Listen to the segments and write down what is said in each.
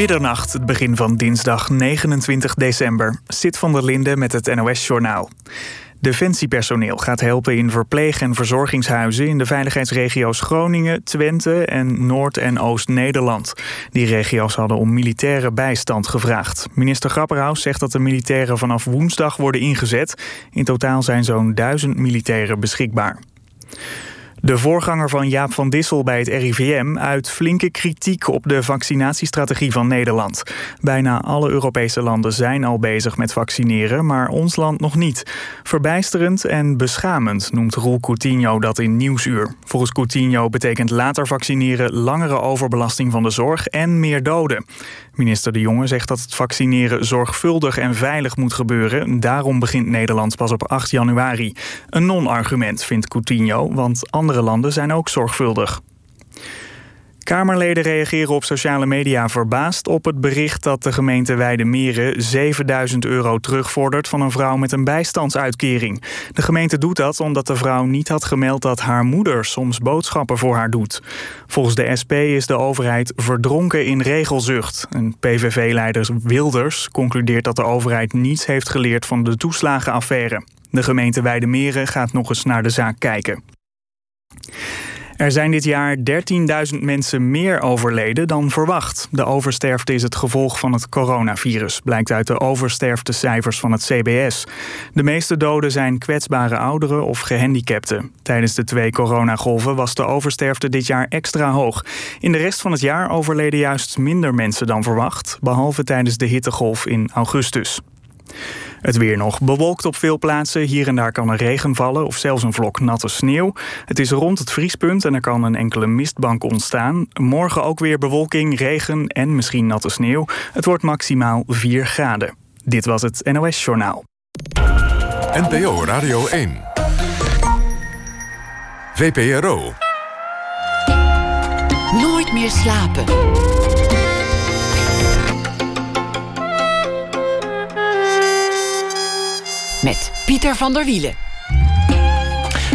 Middernacht, het begin van dinsdag 29 december. Zit van der Linden met het NOS-journaal. Defensiepersoneel gaat helpen in verpleeg- en verzorgingshuizen in de veiligheidsregio's Groningen, Twente en Noord- en Oost-Nederland. Die regio's hadden om militaire bijstand gevraagd. Minister Grapperhaus zegt dat de militairen vanaf woensdag worden ingezet. In totaal zijn zo'n duizend militairen beschikbaar. De voorganger van Jaap van Dissel bij het RIVM uit flinke kritiek op de vaccinatiestrategie van Nederland. Bijna alle Europese landen zijn al bezig met vaccineren, maar ons land nog niet. Verbijsterend en beschamend noemt Roel Coutinho dat in Nieuwsuur. Volgens Coutinho betekent later vaccineren langere overbelasting van de zorg en meer doden. Minister De Jonge zegt dat het vaccineren zorgvuldig en veilig moet gebeuren. Daarom begint Nederland pas op 8 januari. Een non-argument, vindt Coutinho, want andere landen zijn ook zorgvuldig. Kamerleden reageren op sociale media verbaasd op het bericht dat de gemeente Weidemeren 7000 euro terugvordert van een vrouw met een bijstandsuitkering. De gemeente doet dat omdat de vrouw niet had gemeld dat haar moeder soms boodschappen voor haar doet. Volgens de SP is de overheid verdronken in regelzucht. Een PVV-leider Wilders concludeert dat de overheid niets heeft geleerd van de toeslagenaffaire. De gemeente Weidemeren gaat nog eens naar de zaak kijken. Er zijn dit jaar 13.000 mensen meer overleden dan verwacht. De oversterfte is het gevolg van het coronavirus, blijkt uit de oversterftecijfers van het CBS. De meeste doden zijn kwetsbare ouderen of gehandicapten. Tijdens de twee coronagolven was de oversterfte dit jaar extra hoog. In de rest van het jaar overleden juist minder mensen dan verwacht, behalve tijdens de hittegolf in augustus. Het weer nog bewolkt op veel plaatsen. Hier en daar kan er regen vallen of zelfs een vlok natte sneeuw. Het is rond het vriespunt en er kan een enkele mistbank ontstaan. Morgen ook weer bewolking, regen en misschien natte sneeuw. Het wordt maximaal 4 graden. Dit was het NOS Journaal. NPO Radio 1. VPRO. Nooit meer slapen. Met Pieter van der Wielen.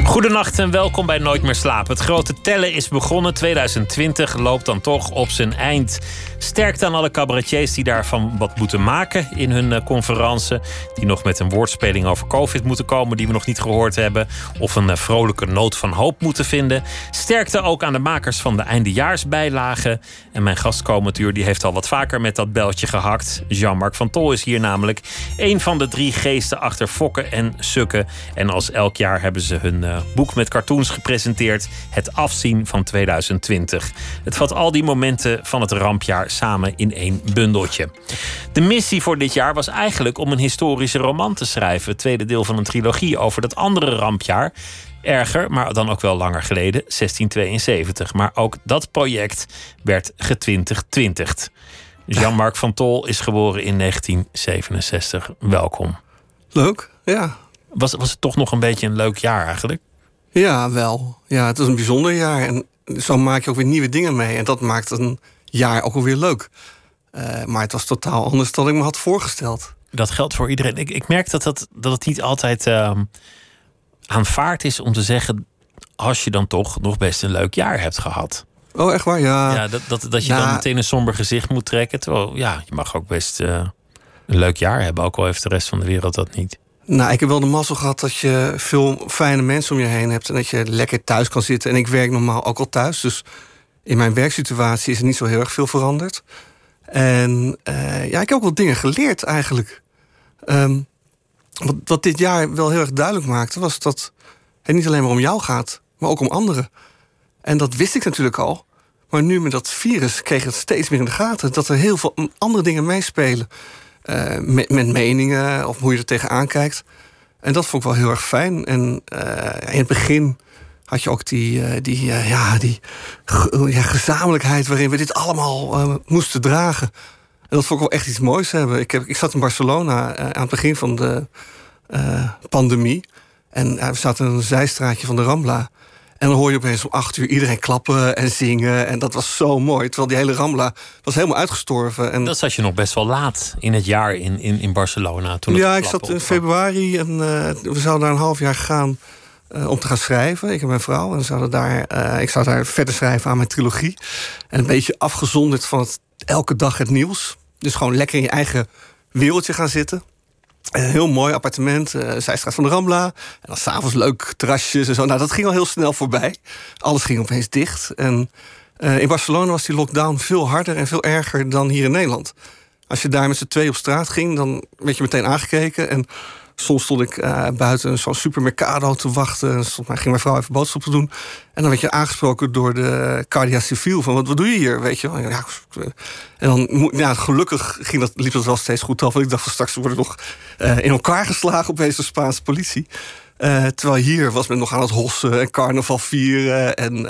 Goedenacht en welkom bij Nooit meer slapen. Het grote tellen is begonnen. 2020 loopt dan toch op zijn eind. Sterkte aan alle cabaretiers die daarvan wat moeten maken in hun uh. Die nog met een woordspeling over COVID moeten komen die we nog niet gehoord hebben. Of een uh, vrolijke noot van hoop moeten vinden. Sterkte ook aan de makers van de eindejaarsbijlagen. En mijn gastcommatuur die heeft al wat vaker met dat beltje gehakt. Jean-Marc van Tol is hier namelijk een van de drie geesten achter Fokken en Sukken. En als elk jaar hebben ze hun uh, boek met cartoons gepresenteerd. Het afzien van 2020. Het vat al die momenten van het rampjaar samen in één bundeltje. De missie voor dit jaar was eigenlijk om een historische roman te schrijven. Het tweede deel van een trilogie over dat andere rampjaar. Erger, maar dan ook wel langer geleden, 1672. Maar ook dat project werd getwintigd. Jean-Marc van Tol is geboren in 1967. Welkom. Leuk, ja. Was, was het toch nog een beetje een leuk jaar eigenlijk? Ja, wel. Ja, het was een bijzonder jaar. En zo maak je ook weer nieuwe dingen mee. En dat maakt een jaar ook alweer leuk. Uh, maar het was totaal anders dan ik me had voorgesteld. Dat geldt voor iedereen. Ik, ik merk dat, dat, dat het niet altijd uh, aanvaard is om te zeggen... als je dan toch nog best een leuk jaar hebt gehad. Oh, echt waar? Ja. ja dat, dat, dat je dan meteen een somber gezicht moet trekken. Terwijl, ja, je mag ook best uh, een leuk jaar hebben. Ook al heeft de rest van de wereld dat niet. Nou, ik heb wel de mazzel gehad dat je veel fijne mensen om je heen hebt... en dat je lekker thuis kan zitten. En ik werk normaal ook al thuis, dus in mijn werksituatie is er niet zo heel erg veel veranderd. En uh, ja, ik heb ook wel dingen geleerd eigenlijk. Um, wat, wat, dit jaar wel heel erg duidelijk maakte, was dat het niet alleen maar om jou gaat, maar ook om anderen. En dat wist ik natuurlijk al. Maar nu met dat virus kreeg ik het steeds meer in de gaten. Dat er heel veel andere dingen meespelen. Uh, met, met, meningen of hoe je er tegenaan kijkt. En dat vond ik wel heel erg fijn. En uh, in het begin had je ook die, uh, die, uh, ja, die ja, gezamenlijkheid waarin we dit allemaal uh, moesten dragen. En dat vond ik wel echt iets moois hebben. Ik, heb, ik zat in Barcelona aan het begin van de pandemie. En we zaten in een zijstraatje van de Rambla. En dan hoor je opeens om acht uur iedereen klappen en zingen. En dat was zo mooi. Terwijl die hele Rambla was helemaal uitgestorven. En dat zat je nog best wel laat in het jaar in, in, in Barcelona. Toen ja, ik zat in februari en we zouden daar een half jaar gaan uh, om te gaan schrijven. Ik en mijn vrouw. En daar, uh, ik zou daar verder schrijven aan mijn trilogie. En een beetje afgezonderd van het elke dag het nieuws. Dus gewoon lekker in je eigen wereldje gaan zitten. Een heel mooi appartement, uh, Zijstraat van de Rambla. En dan s'avonds leuk terrasjes en zo. Nou, dat ging al heel snel voorbij. Alles ging opeens dicht. En in Barcelona was die lockdown veel harder en veel erger dan hier in Nederland. Als je daar met z'n twee op straat ging, dan werd je meteen aangekeken. En soms stond ik uh, buiten zo'n supermercado te wachten. En soms ging mijn vrouw even boodschappen doen. En dan werd je aangesproken door de Cardia Civiel. Van wat, wat doe je hier? Weet je? Ja, en dan, ja, gelukkig ging dat, liep dat wel steeds goed af. Want ik dacht van straks worden nog uh, in elkaar geslagen op deze Spaanse politie. Terwijl hier was men nog aan het hossen en carnaval vieren. En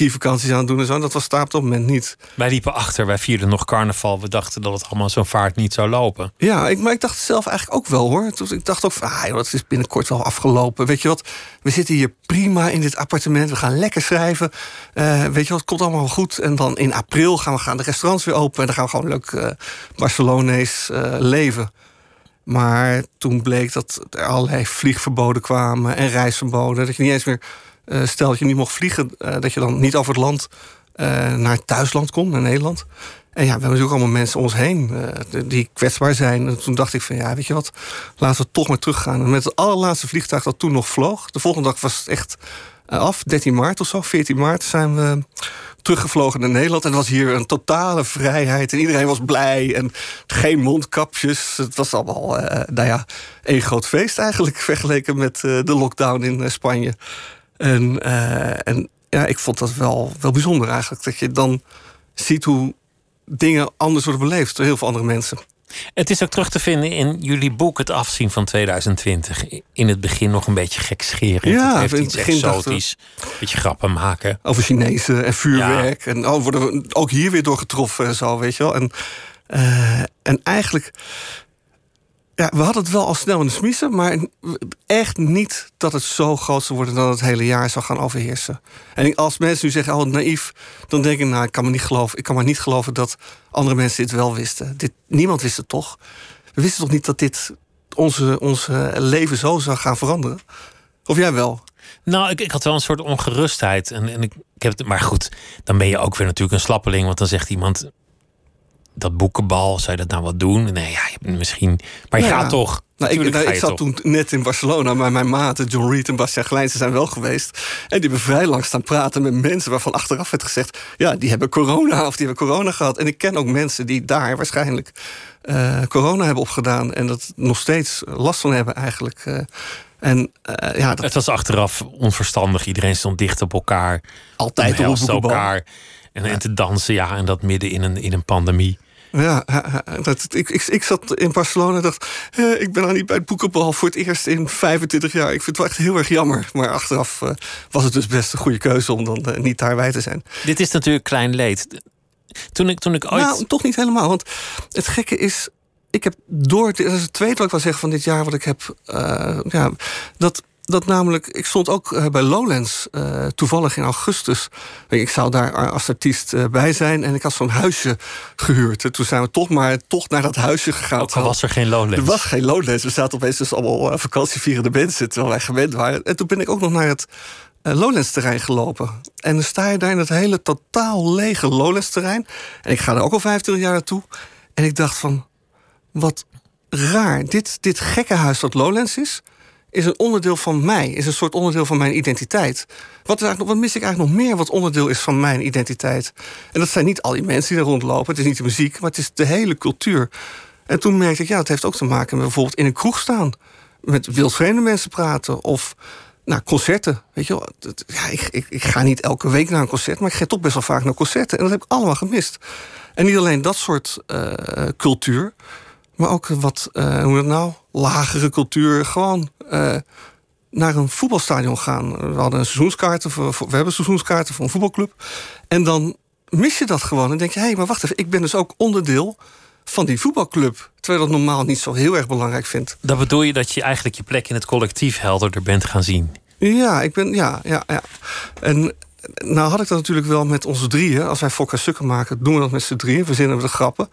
skivakanties aan het doen en zo. Dat was daar op dat moment niet. Wij liepen achter, wij vierden nog carnaval. We dachten dat het allemaal zo'n vaart niet zou lopen. Ja, ik, maar ik dacht zelf eigenlijk ook wel hoor. Ik dacht ook van, ah, joh, dat is binnenkort wel afgelopen. Weet je wat, we zitten hier prima in dit appartement. We gaan lekker schrijven. Uh, weet je wat, het komt allemaal goed. En dan in april gaan we gaan de restaurants weer open. En dan gaan we gewoon leuk uh, Barcelonees uh, leven. Maar toen bleek dat er allerlei vliegverboden kwamen en reisverboden. Dat je niet eens meer uh, stel dat je niet mocht vliegen, uh, dat je dan niet over het land uh, naar het thuisland komt, naar Nederland. En ja, we hebben natuurlijk allemaal mensen om ons heen die kwetsbaar zijn. En toen dacht ik van ja, weet je wat, laten we toch maar teruggaan. En met het allerlaatste vliegtuig dat toen nog vloog, de volgende dag was het echt af, 13 maart of zo, 14 maart zijn we teruggevlogen naar Nederland. En het was hier een totale vrijheid. En iedereen was blij. En geen mondkapjes. Het was allemaal, nou ja, één groot feest eigenlijk. Vergeleken met de lockdown in Spanje. En, uh, en ja, ik vond dat wel, wel bijzonder eigenlijk. Dat je dan ziet hoe dingen anders worden beleefd door heel veel andere mensen. Het is ook terug te vinden in jullie boek Het Afzien van 2020. In het begin nog een beetje gekscherend. Ja, het heeft iets exotisch. Een beetje grappen maken. Over Chinezen en vuurwerk. Ja. En oh, worden we ook hier weer door getroffen en zo, weet je wel. En, uh, en eigenlijk we hadden het wel al snel in de smiezen, maar echt niet dat het zo groot zou worden dat het hele jaar zou gaan overheersen. En als mensen nu zeggen, oh naïef, dan denk ik, nou, ik kan me niet geloven, ik kan maar niet geloven dat andere mensen dit wel wisten. Dit, niemand wist het toch? We wisten toch niet dat dit onze, onze leven zo zou gaan veranderen? Of jij wel? Nou, ik, ik had wel een soort ongerustheid. En, en ik heb het, maar goed, dan ben je ook weer natuurlijk een slappeling. Want dan zegt iemand: dat boekenbal, zou je dat nou wat doen? Nee, ja, misschien. Maar je ja. gaat toch. Nou, ik, nou, ik zat toch. toen net in Barcelona, maar mijn maten John Reed en Bastiaan Glijnsen zijn wel geweest. En die hebben vrij lang staan praten met mensen waarvan achteraf werd gezegd: ja, die hebben corona of die hebben corona gehad. En ik ken ook mensen die daar waarschijnlijk uh, corona hebben opgedaan en dat nog steeds last van hebben eigenlijk. Uh, en, uh, ja, dat... Het was achteraf onverstandig. Iedereen stond dicht op elkaar. Altijd op elkaar. En, en te dansen, ja, en dat midden in een, in een pandemie. Ja, dat, ik, ik, ik zat in Barcelona en dacht... Eh, ik ben al niet bij het boekenbal voor het eerst in 25 jaar. Ik vind het wel echt heel erg jammer. Maar achteraf uh, was het dus best een goede keuze om dan uh, niet daarbij te zijn. Dit is natuurlijk klein leed. Toen ik, toen ik ooit... Nou, toch niet helemaal. Want het gekke is... Ik heb door... Dat is het tweede wat ik wil zeggen van dit jaar wat ik heb... ja, dat dat namelijk, ik stond ook uh, bij Lowlands uh, toevallig in augustus. Ik zou daar als artiest uh, bij zijn en ik had zo'n huisje gehuurd. En toen zijn we toch maar toch naar dat huisje gegaan. Ook al was er geen Lowlands. Er was geen Lowlands. We zaten opeens dus allemaal vakantievierende mensen terwijl wij gewend waren. En toen ben ik ook nog naar het Lowlands terrein gelopen. En dan sta je daar in het hele totaal lege Lowlands terrein. En ik ga er ook al 25 jaar naartoe. En ik dacht van, wat raar. Dit, dit gekke huis dat Lowlands is is een onderdeel van mij, is een soort onderdeel van mijn identiteit. Wat, is eigenlijk, wat mis ik eigenlijk nog meer wat onderdeel is van mijn identiteit? En dat zijn niet al die mensen die er rondlopen, het is niet de muziek, maar het is de hele cultuur. En toen merkte ik, ja, het heeft ook te maken met bijvoorbeeld in een kroeg staan, met wildvreemde mensen praten of nou, concerten. Weet je wel, ja, ik, ik, ik, ga niet elke week naar een concert, maar ik ga toch best wel vaak naar concerten. En dat heb ik allemaal gemist. En niet alleen dat soort uh, cultuur, maar ook wat, uh, hoe het nou, lagere cultuur. Gewoon uh, naar een voetbalstadion gaan. We hadden een seizoenskaarten voor, voor, we hebben seizoenskaarten voor een voetbalclub. En dan mis je dat gewoon. En denk je, hé, hey, maar wacht even, ik ben dus ook onderdeel van die voetbalclub. Terwijl dat normaal niet zo heel erg belangrijk vindt. Dat bedoel je dat je eigenlijk je plek in het collectief helderder bent gaan zien? Ja, ik ben, ja, ja, ja. En nou had ik dat natuurlijk wel met onze drieën. Als wij Fokka Sukken maken, doen we dat met z'n drieën. Verzinnen we de grappen.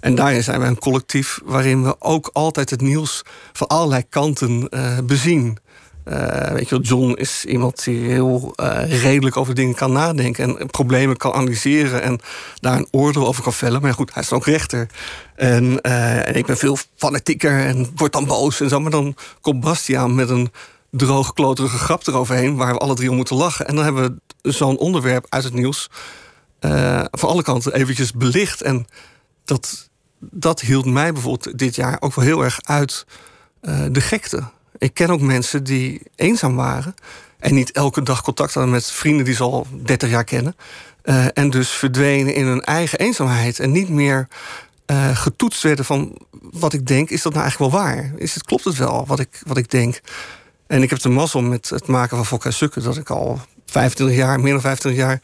En daarin zijn we een collectief waarin we ook altijd het nieuws van allerlei kanten uh, bezien. Eh, weet je John is iemand die heel eh, redelijk over dingen kan nadenken en problemen kan analyseren en daar een oordeel over kan vellen. Maar goed, hij is ook rechter. En, eh, en ik ben veel fanatieker en word dan boos en zo. Maar dan komt Bastiaan met een droog, kloterige grap eroverheen waar we alle drie om moeten lachen. En dan hebben we zo'n onderwerp uit het nieuws van alle kanten eventjes belicht. En dat, dat hield mij bijvoorbeeld dit jaar ook wel heel erg uit de gekte. Ik ken ook mensen die eenzaam waren. En niet elke dag contact hadden met vrienden die ze al 30 jaar kennen. Uh, en dus verdwenen in hun eigen eenzaamheid. En niet meer getoetst werden van wat ik denk, is dat nou eigenlijk wel waar? Is het, klopt het wel wat ik, wat ik denk? En ik heb de mazzel met het maken van Fokka Sukken... dat ik al 25 jaar, meer dan 25 jaar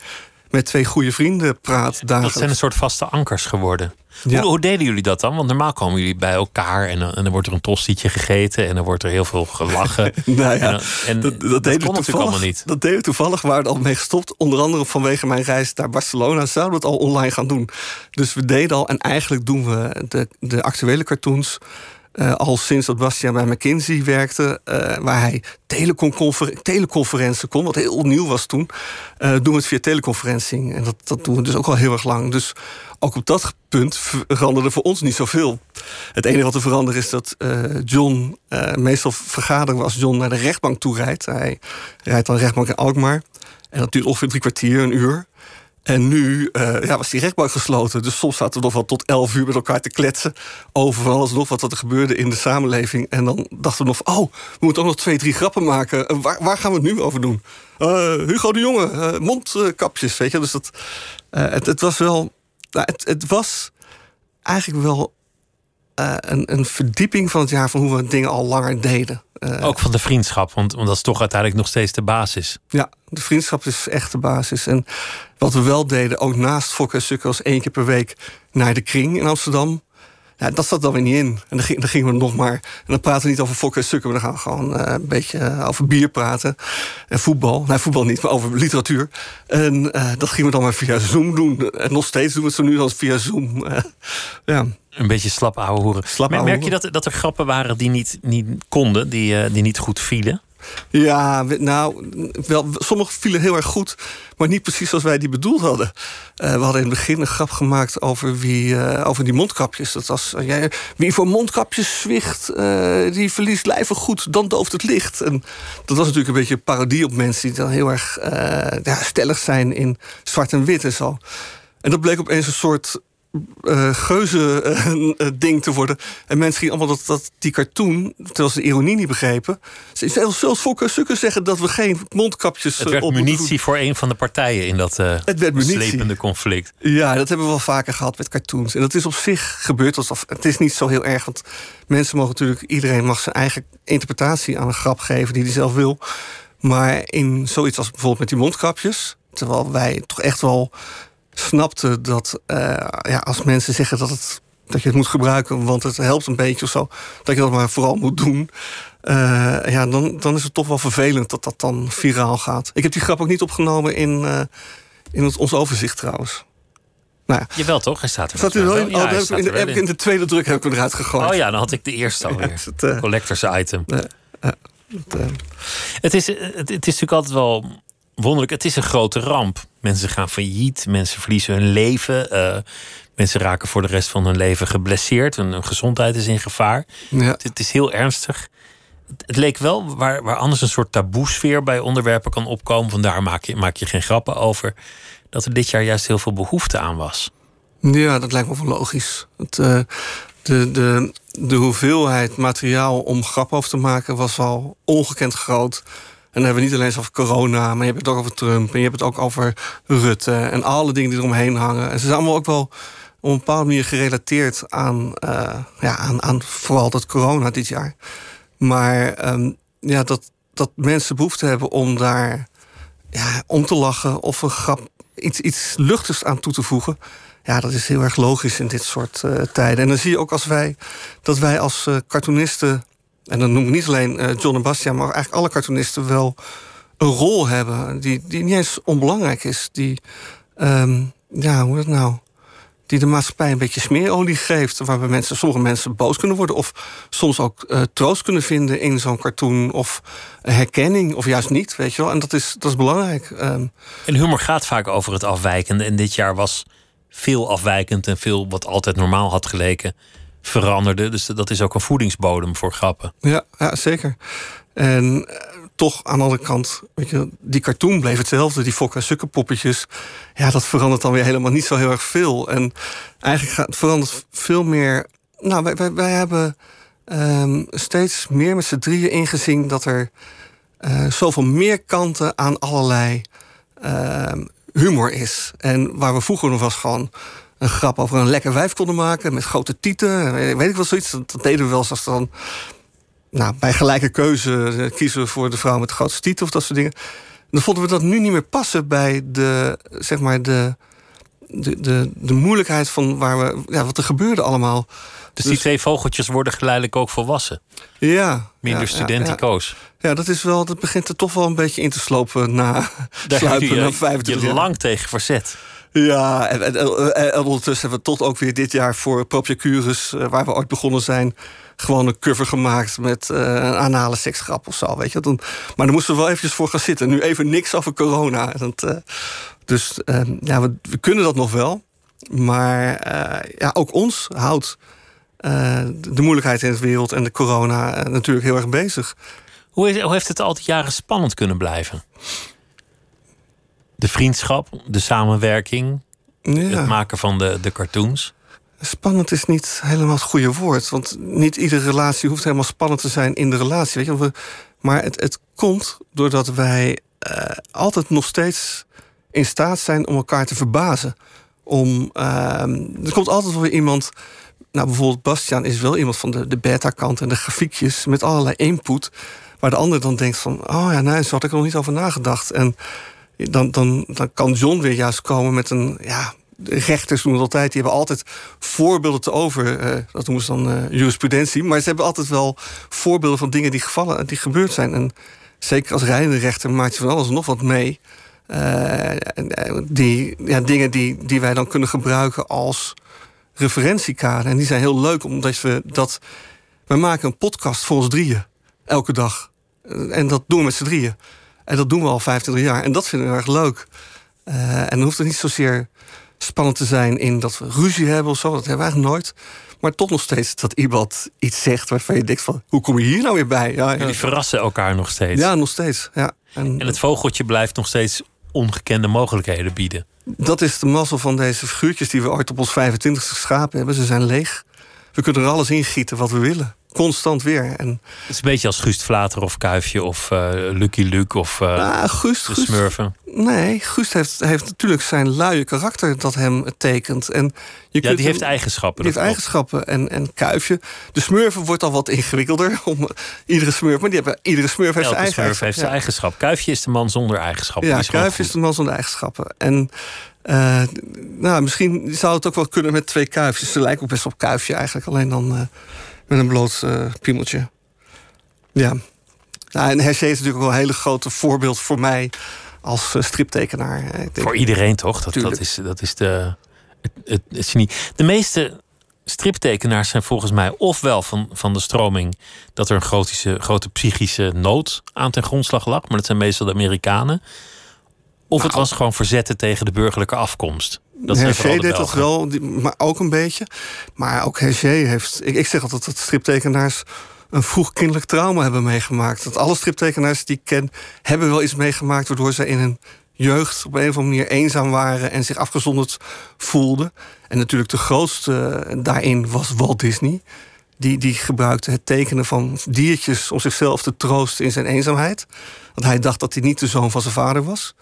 met twee goede vrienden praat dagelijks. Dat zijn een soort vaste ankers geworden. Hoe, hoe, deden jullie dat dan? Want normaal komen jullie bij elkaar en, en dan wordt er een tostietje gegeten en dan wordt er heel veel gelachen. nou ja, en, dat, dat, deden kon natuurlijk allemaal niet. Dat deden we toevallig, we waren al mee gestopt. Onder andere vanwege mijn reis naar Barcelona zouden we het al online gaan doen. Dus we deden al, en eigenlijk doen we de, de actuele cartoons uh, al sinds dat Bastiaan bij McKinsey werkte, uh, waar hij teleconfer teleconferentie kon, wat heel nieuw was toen, uh, doen we het via teleconferencing. En dat, dat doen we dus ook al heel erg lang. Dus ook op dat punt veranderde voor ons niet zoveel. Het enige wat er veranderde is dat John, meestal vergaderen als John naar de rechtbank toe rijdt. Hij rijdt dan rechtbank in Alkmaar. En dat duurt ongeveer drie kwartier, een uur. En nu uh, ja, was die rechtbank gesloten. Dus soms zaten we nog wel tot elf uur met elkaar te kletsen. Over alles nog wat er gebeurde in de samenleving. En dan dachten we nog: oh, we moeten ook nog twee, drie grappen maken. Waar, gaan we het nu over doen? Uh, Hugo de Jonge, mondkapjes. Weet je, dus dat, het, het, was wel. Nou, het, het was eigenlijk wel een, een verdieping van het jaar van hoe we dingen al langer deden. Uh, ook van de vriendschap, want, want dat is toch uiteindelijk nog steeds de basis. Ja, de vriendschap is echt de basis. En wat we wel deden, ook naast Fokker was één keer per week naar de kring in Amsterdam. Ja, dat zat dan weer niet in. En dan, ging, dan gingen we nog maar. En dan praten we niet over fokken en sukken, maar dan gaan we gewoon uh, een beetje uh, over bier praten. En voetbal. Nee, voetbal niet, maar over literatuur. En uh, dat gingen we dan maar via Zoom doen. En nog steeds doen we het zo nu dan via Zoom. ja. Een beetje slap ouwe hoeren. Slap Merk je dat, dat er grappen waren die niet, niet konden, die, die niet goed vielen? Ja, nou, wel, sommige vielen heel erg goed, maar niet precies zoals wij die bedoeld hadden. Uh, we hadden in het begin een grap gemaakt over, wie, uh, over die mondkapjes. Dat was, uh, jij, wie voor mondkapjes zwicht, die verliest lijven goed, dan dooft het licht. En dat was natuurlijk een beetje een parodie op mensen die dan heel erg ja, stellig zijn in zwart en wit en zo. En dat bleek opeens een soort uh, geuze uh, ding te worden. En mensen gingen allemaal dat, dat die cartoon, terwijl ze de ironie niet begrepen. Zelfs, zelfs Fokker Sukker zeggen dat we geen mondkapjes. Het werd op munitie voor een van de partijen in dat uh, het werd slepende conflict. Ja, dat hebben we wel vaker gehad met cartoons. En dat is op zich gebeurd. Alsof, het is niet zo heel erg. Want mensen mogen natuurlijk, iedereen mag zijn eigen interpretatie aan een grap geven die hij zelf wil. Maar in zoiets als bijvoorbeeld met die mondkapjes. Terwijl wij toch echt wel snapte dat uh, ja, als mensen zeggen dat, het, dat je het moet gebruiken, want het helpt een beetje of zo, dat je dat maar vooral moet doen. Uh, ja, dan, dan is het toch wel vervelend dat dat dan viraal gaat. Ik heb die grap ook niet opgenomen in, uh, in het, ons overzicht trouwens. Nou ja. Jawel toch? Hij staat er staat wel in? Ja, oh, heb, in de, heb ik in de tweede druk heb ik hem eruit gegooid. Oh ja, dan had ik de eerste alweer. Ja, het, uh, Collectors item. het, het, is, het, het is natuurlijk altijd wel wonderlijk. Het is een grote ramp. Mensen gaan failliet, mensen verliezen hun leven. Uh, mensen raken voor de rest van hun leven geblesseerd. Hun, gezondheid is in gevaar. Ja. Het, is heel ernstig. Het, leek wel, waar, waar anders een soort taboesfeer bij onderwerpen kan opkomen, vandaar maak je, maak je geen grappen over, dat er dit jaar juist heel veel behoefte aan was. Ja, dat lijkt me wel logisch. Het, uh, de, de, de hoeveelheid materiaal om grappen over te maken was al ongekend groot. En dan hebben we niet alleen over corona, maar je hebt het ook over Trump. En je hebt het ook over Rutte. En alle dingen die eromheen hangen. En ze zijn allemaal ook wel op een bepaalde manier gerelateerd aan, uh, ja, aan, aan vooral dat corona dit jaar. Maar um, ja, dat, dat mensen behoefte hebben om daar ja, om te lachen of een grap, iets, iets luchtigs aan toe te voegen. Ja, dat is heel erg logisch in dit soort uh, tijden. En dan zie je ook als wij dat wij als uh, cartoonisten en dan noem ik niet alleen uh, John en Bastiaan, maar eigenlijk alle cartoonisten wel een rol hebben die, die niet eens onbelangrijk is. Die, um, ja, hoe het nou? die de maatschappij een beetje smeerolie geeft. Waarbij mensen, sommige mensen boos kunnen worden. Of soms ook uh, troost kunnen vinden in zo'n cartoon. Of herkenning, of juist niet. Weet je wel. En dat is, dat is belangrijk. Um, en humor gaat vaak over het afwijkende. En dit jaar was veel afwijkend en veel wat altijd normaal had geleken veranderde. Dus dat is ook een voedingsbodem voor grappen. Ja, ja zeker. En toch aan de andere kant, weet je, die cartoon bleef hetzelfde. Die fokken sukke poppetjes. Ja, dat verandert dan weer helemaal niet zo heel erg veel. En eigenlijk gaat, verandert veel meer. Nou, wij, wij, hebben um, steeds meer met z'n drieën ingezien dat er uh, zoveel meer kanten aan allerlei uh, humor is. En waar we vroeger nog was gewoon een grap over een lekker wijf konden maken met grote tieten. Weet ik wel zoiets. Dat, deden we wel eens als dan nou, bij gelijke keuze eh, kiezen we voor de vrouw met de grootste titel of dat soort dingen. Dan vonden we dat nu niet meer passen bij de, zeg maar, de, de, de, de moeilijkheid van waar we, ja, wat er gebeurde allemaal. Dus, die dus- twee vogeltjes worden geleidelijk ook volwassen. Ja. Minder ja, studentico's. Ja, ja, dat is wel, dat begint er toch wel een beetje in te slopen na Daar sluipen je, na 25 je lang tegen verzet. Ja, en, en, en, ondertussen hebben we tot ook weer dit jaar voor Propiacurus, uh, waar we ooit begonnen zijn, gewoon een cover gemaakt met uh, een anale seksgrap of zo. Weet je? Dan, maar daar moesten we wel eventjes voor gaan zitten. Nu even niks over corona. Uh, dus ehm, ja, we, kunnen dat nog wel. Maar ja, ook ons houdt de moeilijkheid in de wereld en de corona natuurlijk heel erg bezig. Hoe, is, hoe heeft het al die jaren spannend kunnen blijven? De vriendschap, de samenwerking, ja. het maken van de, de cartoons. Spannend is niet helemaal het goede woord. Want niet iedere relatie hoeft helemaal spannend te zijn in de relatie. Weet je? Maar het, het komt doordat wij uh, altijd nog steeds in staat zijn om elkaar te verbazen. Om, uh, er komt altijd wel weer iemand. Nou, bijvoorbeeld Bastiaan is wel iemand van de, de beta-kant en de grafiekjes met allerlei input. Waar de ander dan denkt van, oh ja, nee, zo had ik er nog niet over nagedacht. En dan, dan, dan kan John weer juist komen met een, ja, rechters doen het altijd. Die hebben altijd voorbeelden te over. Uh, dat noemen ze dan uh, jurisprudentie. Maar ze hebben altijd wel voorbeelden van dingen die, gevallen, die gebeurd zijn. En zeker als rijdende rechter maakt je van alles nog wat mee. Uh, die, ja, dingen die, die wij dan kunnen gebruiken als referentiekader. En die zijn heel leuk, omdat we dat. We maken een podcast voor ons drieën. Elke dag. En dat doen we met z'n drieën. En dat doen we al 25 jaar. En dat vinden we erg leuk. en dan hoeft het niet zozeer spannend te zijn in dat we ruzie hebben of zo. Dat hebben we eigenlijk nooit. Maar toch nog steeds dat iemand iets zegt waarvan je denkt van... hoe kom je hier nou weer bij? Ja, Jullie verrassen elkaar nog steeds. Ja, nog steeds. Ja. En, en het vogeltje blijft nog steeds ongekende mogelijkheden bieden. Dat is de mazzel van deze figuurtjes die we ooit op ons 25e geschapen hebben. Ze zijn leeg. We kunnen er alles ingieten wat we willen constant weer. En, het is een beetje als Gust Vlater of Kuifje of uh, Lucky Luke of uh, Gust, de Smurfen. nee, Gust heeft, heeft natuurlijk zijn luie karakter dat hem tekent. En je ja, die heeft eigenschappen. Die heeft eigenschappen. En, en Kuifje. De Smurfen wordt al wat ingewikkelder. Om, iedere Smurf, maar die hebben, iedere Smurf heeft zijn eigen Smurf heeft zijn eigenschap. Kuifje is de man zonder eigenschappen. Ja, Kuifje is de man zonder eigenschappen. En uh, nou, misschien zou het ook wel kunnen met twee kuifjes. Ze lijken ook best op kuifje eigenlijk. Alleen dan uh, met een bloot uh, piemeltje. Ja. Nou, en Hergé is natuurlijk wel een hele grote voorbeeld voor mij als uh, striptekenaar. Denk, voor iedereen toch? Dat, dat, is, dat is de, het, het, het genie. De meeste striptekenaars zijn volgens mij ofwel van, van de stroming dat er een grote, grote psychische nood aan ten grondslag lag, maar dat zijn meestal de Amerikanen. Of het nou. was gewoon verzetten tegen de burgerlijke afkomst. Dat Hergé deed dat wel, maar ook een beetje. Maar ook Hergé heeft... Ik, ik zeg altijd dat striptekenaars een vroeg kinderlijk trauma hebben meegemaakt. Dat alle striptekenaars die ik ken... hebben wel iets meegemaakt... waardoor ze in hun jeugd op een of andere manier eenzaam waren... en zich afgezonderd voelden. En natuurlijk de grootste eh, daarin was Walt Disney. Die, die gebruikte het tekenen van diertjes... om zichzelf te troosten in zijn eenzaamheid. Want hij dacht dat hij niet de zoon van zijn vader was.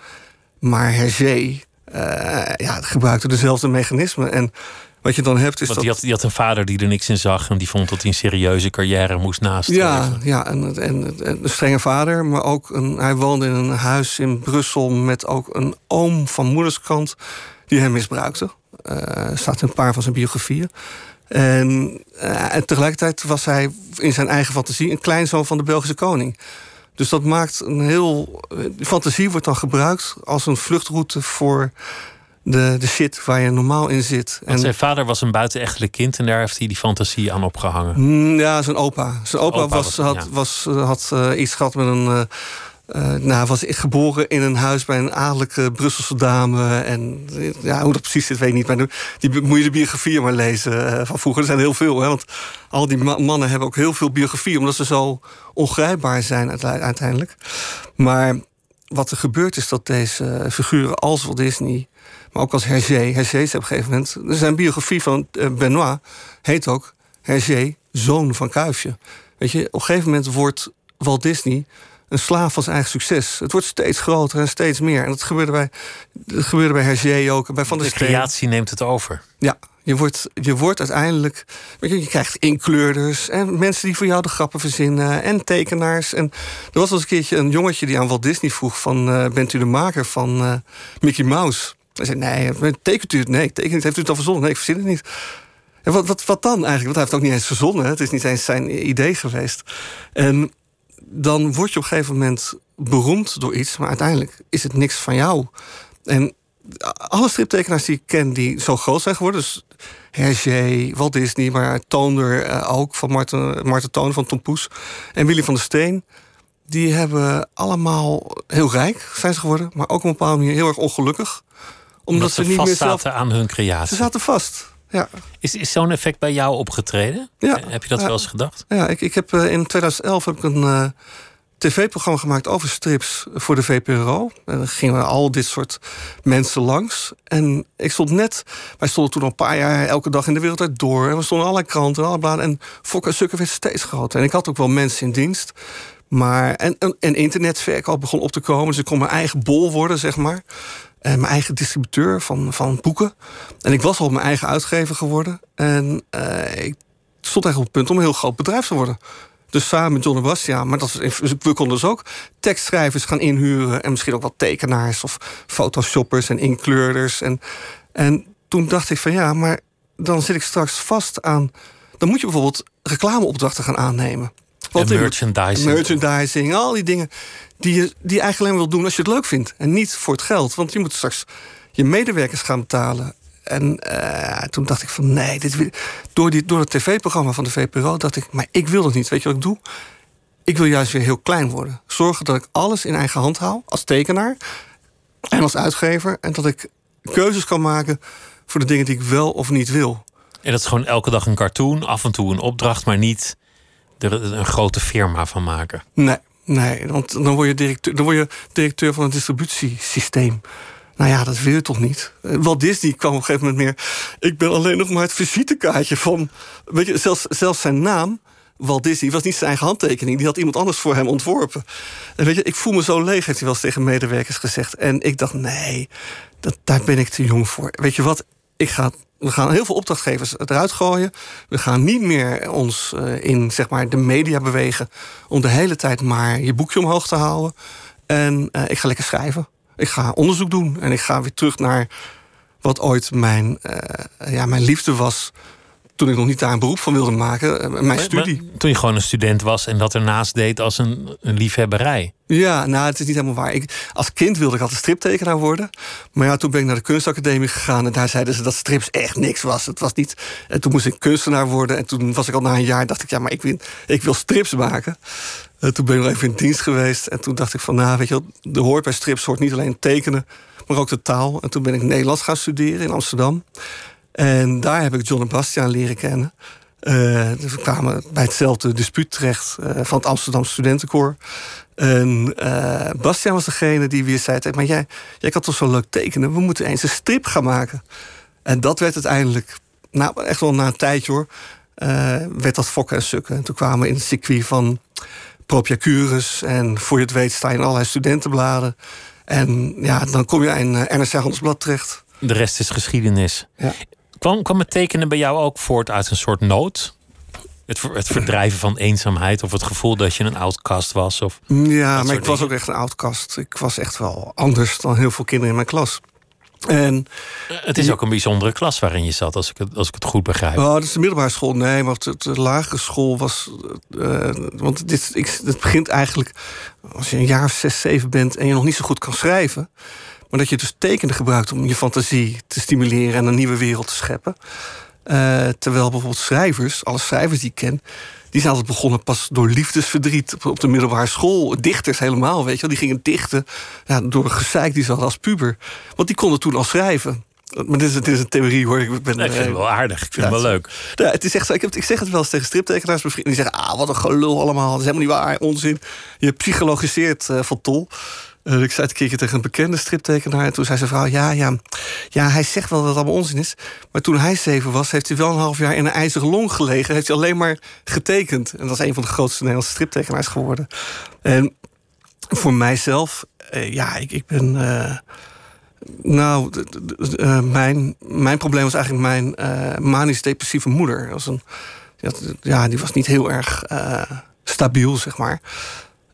Maar Hergé ja, gebruikte dezelfde mechanismen. En wat je dan hebt is Want dat... Die had, die had een vader die er niks in zag... en die vond dat hij een serieuze carrière moest nastreven. Ja, ja en, en, een strenge vader. Maar ook een, hij woonde in een huis in Brussel... met ook een oom van moederskant die hem misbruikte. Uh, staat in een paar van zijn biografieën. En, uh, en tegelijkertijd was hij in zijn eigen fantasie... een kleinzoon van de Belgische koning... Dus dat maakt een heel. fantasie wordt dan gebruikt als een vluchtroute voor de, de shit waar je normaal in zit. Want zijn vader was een buitenechtelijk kind en daar heeft hij die fantasie aan opgehangen. Mm, ja, zijn opa. Zijn opa, Opa was, was- had, ja. was, had eh, iets gehad met een. eh, eh, nou, was geboren in een huis bij een adellijke Brusselse dame. En ja, hoe dat precies zit, weet ik niet. Maar die moet je de biografieën maar lezen eh, van vroeger. Er zijn heel veel, hè, want al die ma- mannen hebben ook heel veel biografieën, omdat ze zo ongrijpbaar zijn uite- uiteindelijk. Maar wat er gebeurt is dat deze figuren als Walt Disney, maar ook als Hergé, Hergé is op een gegeven moment. Zijn biografie van eh, Benoit heet ook Hergé, zoon van Kuifje. Weet je, op een gegeven moment wordt Walt Disney een slaaf van zijn eigen succes. Het wordt steeds groter en steeds meer. En dat gebeurde bij, dat gebeurde bij Hergé ook, bij Van der De Steen. creatie neemt het over. Ja, je wordt, je wordt uiteindelijk. Je, je krijgt inkleurders en mensen die voor jou de grappen verzinnen. En tekenaars. En er was wel eens een keertje een jongetje die aan Walt Disney vroeg: van, eh, Bent u de maker van eh, Mickey Mouse? Hij zei: Nee, tekent u het? Nee, ik teken het. Heeft u het al verzonnen? Nee, ik verzin het niet. En wat, wat, wat dan eigenlijk? Want hij heeft het ook niet eens verzonnen. Het is niet eens zijn idee geweest. En dan word je op een gegeven moment beroemd door iets, maar uiteindelijk is het niks van jou. En alle striptekenaars die ik ken die zo groot zijn geworden, dus Hergé, Walt Disney, maar Toonder eh, ook, van Marten, Marten Toonder van Tom Poes en Willy van der Steen, die hebben allemaal heel rijk zijn ze geworden, maar ook op een bepaalde manier heel erg ongelukkig. Omdat, Omdat ze, ze niet vast meer zelf. zaten aan hun Ze creatie. zaten vast. Ja, Is, is zo'n effect bij jou opgetreden? Ja. Heb je dat Ja. wel eens gedacht? Ja, ik, ik heb, eh, in 2011 heb ik een eh, tv-programma gemaakt over strips voor de VPRO. En dan gingen we al dit soort mensen langs. En ik stond net, wij stonden toen al een paar jaar elke dag in de wereld uit door. En we stonden allerlei kranten en alle bladen. En Fokker en Sukker werd steeds groter. En ik had ook wel mensen in dienst. Maar, en, en, en internetverkoop begon op te komen. Dus ik kon mijn eigen bol worden, zeg maar. En mijn eigen distributeur van, van boeken. En ik was al mijn eigen uitgever geworden. En eh, ik stond eigenlijk op het punt om een heel groot bedrijf te worden. Dus samen met John en Bastiaan. Maar dat, was- we konden dus ook tekstschrijvers gaan inhuren. En misschien ook wat tekenaars of photoshoppers en inkleurders. En, en toen dacht ik van ja, maar dan zit ik straks vast aan... Dan moet je bijvoorbeeld reclameopdrachten gaan aannemen. En in- merchandising. Merchandising, al die dingen die je, die je eigenlijk alleen wil doen als je het leuk vindt. En niet voor het geld. Want je moet straks je medewerkers gaan betalen. En eh, toen dacht ik van nee, dit door, die, door het tv-programma van de VPRO dacht ik, maar ik wil dat niet. Weet je wat ik doe? Ik wil juist weer heel klein worden. Zorgen dat ik alles in eigen hand hou, als tekenaar en als uitgever. En dat ik keuzes kan maken voor de dingen die ik wel of niet wil. En dat is gewoon elke dag een cartoon, af en toe een opdracht, maar niet er een grote firma van maken. Nee, nee, want dan word je directeur, dan word je directeur van een distributiesysteem. Nou ja, dat wil je toch niet? Eh, Walt Disney kwam op een gegeven moment meer. Ik ben alleen nog maar het visitekaartje van. Weet je, zelfs, zelfs zijn naam, Walt Disney, was niet zijn eigen handtekening. Die had iemand anders voor hem ontworpen. En weet je, ik voel me zo leeg, heeft hij wel eens tegen medewerkers gezegd. En ik dacht, nee, dat, daar ben ik te jong voor. Weet je wat? Ik ga, we gaan heel veel opdrachtgevers eruit gooien. We gaan niet meer ons eh, in zeg maar, de media bewegen. om de hele tijd maar je boekje omhoog te houden. En eh, ik ga lekker schrijven. Ik ga onderzoek doen. En ik ga weer terug naar wat ooit mijn, eh, ja, mijn liefde was. Toen ik nog niet daar een beroep van wilde maken. eh, mijn Maar- studie. maar toen je gewoon een student was en dat ernaast deed als een, een liefhebberij. Ja, nou, het is niet helemaal waar. Ik, als kind wilde ik altijd striptekenaar worden. Maar ja, toen ben ik naar de kunstacademie gegaan... en daar zeiden ze dat strips echt niks was. Het was niet... En toen moest ik kunstenaar worden. En toen was ik al na een jaar... dacht ik, ja, maar ik wil, ik wil strips maken. En toen ben ik nog even in dienst geweest. En toen dacht ik van, nou, weet je wel... de hoort bij strips hoort niet alleen tekenen... maar ook de taal. En toen ben ik Nederlands gaan studeren in Amsterdam. En daar heb ik John en Bastiaan leren kennen. Eh, dus we kwamen bij hetzelfde dispuut terecht eh, van het Amsterdam Studentenkoor. En eh Bastiaan was degene die weer zei: "Hey, Maar jij, jij kan toch zo leuk tekenen? We moeten eens een strip gaan maken. En dat werd uiteindelijk, nou, echt wel na een tijdje hoor, eh, werd dat fokken en sukken. En toen kwamen we in het circuit van Propiacurus. En voor je het weet sta je in allerlei studentenbladen. En ja, dan kom je in uh, NRC Handelsblad terecht. De rest is geschiedenis. Ja. Kwam, kwam het tekenen bij jou ook voort uit een soort nood? Het, het verdrijven van eenzaamheid of het gevoel dat je een outcast was? Of... Ja, maar ik was ook echt een outcast. Ik was echt wel anders dan heel veel kinderen in mijn klas. En Het is ook een bijzondere klas waarin je zat, als ik het, als ik het goed begrijp. Oh, dat is de middelbare school. Nee, maar de, de lagere school was. eh, want dit, ik, het begint eigenlijk. als je een jaar of zes, zeven bent. en je nog niet zo goed kan schrijven. Maar dat je dus tekenen gebruikt om je fantasie te stimuleren en een nieuwe wereld te scheppen. Uh, terwijl bijvoorbeeld schrijvers, alle schrijvers die ik ken, die zijn altijd begonnen pas door liefdesverdriet op de middelbare school. Dichters helemaal, weet je wel. Die gingen dichten ja, door een gezeik die ze hadden als puber. Want die konden toen al schrijven. Maar dit is, dit is een theorie hoor. Ik, ben, nee, ik vind het wel aardig. Ik vind het wel leuk. Ja, het is echt zo. Ik, heb, ik zeg het wel eens tegen striptekenaars. Die zeggen, ah, wat een gelul allemaal. Dat is helemaal niet waar, onzin. Je psychologiseert uh, van tol. Uh, ik zei het keer tegen een bekende striptekenaar. En toen zei zijn vrouw, ja, ja, ja, hij zegt wel dat het allemaal onzin is. Maar toen hij zeven was, heeft hij wel een half jaar in een ijzeren long gelegen. Heeft hij alleen maar getekend. En dat is een van de grootste Nederlandse striptekenaars geworden. En voor mijzelf, uh, ja, ik, ik ben... Uh, nou, mijn, mijn probleem was eigenlijk mijn manisch-depressieve moeder. Was een, ja, die was niet heel erg stabiel, zeg maar.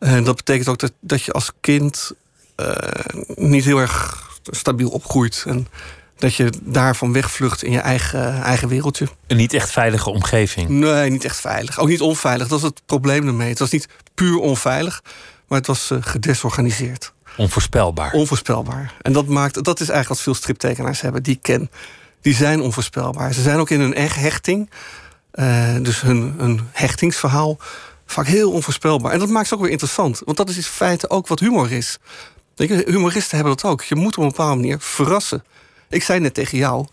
En dat betekent ook dat, dat je als kind niet heel erg stabiel opgroeit. En dat je daarvan wegvlucht in je eigen, eigen wereldje. Een niet echt veilige omgeving? Nee, niet echt veilig. Ook niet onveilig. Dat is het probleem ermee. Het was niet puur onveilig, maar het was gedesorganiseerd. Onvoorspelbaar. Onvoorspelbaar. En dat maakt, dat is eigenlijk wat veel striptekenaars hebben, die ik ken. Die zijn onvoorspelbaar. Ze zijn ook in hun hechting, uh, dus hun, hun hechtingsverhaal, vaak heel onvoorspelbaar. En dat maakt ze ook weer interessant. Want dat is in feite ook wat humor is. Humoristen hebben dat ook. Je moet op een bepaalde manier verrassen. Ik zei net tegen jou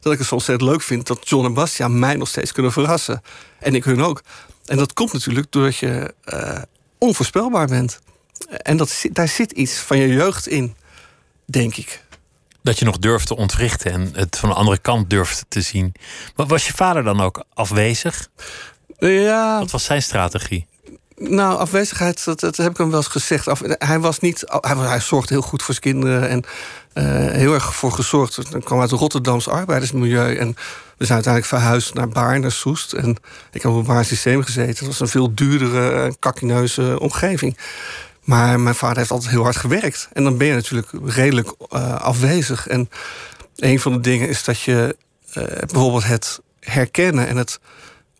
dat ik het zo ontzettend leuk vind dat John en Bastiaan mij nog steeds kunnen verrassen. En ik hun ook. En dat komt natuurlijk doordat je uh, onvoorspelbaar bent. En dat, daar zit iets van je jeugd in, denk ik. Dat je nog durft te ontwrichten en het van de andere kant durft te zien. Maar was je vader dan ook afwezig? Ja. Wat was zijn strategie? Nou, afwezigheid, dat, dat heb ik hem wel eens gezegd. hij, was niet, hij, hij zorgde heel goed voor zijn kinderen en uh, heel erg voor gezorgd. Dan kwam uit het Rotterdamse arbeidersmilieu. En we zijn uiteindelijk verhuisd naar Baarn, naar Soest. En ik heb op een Baar systeem gezeten. Dat was een veel duurdere, kakkineuze omgeving. Maar mijn vader heeft altijd heel hard gewerkt. En dan ben je natuurlijk redelijk uh, afwezig. En een van de dingen is dat je uh, bijvoorbeeld het herkennen en het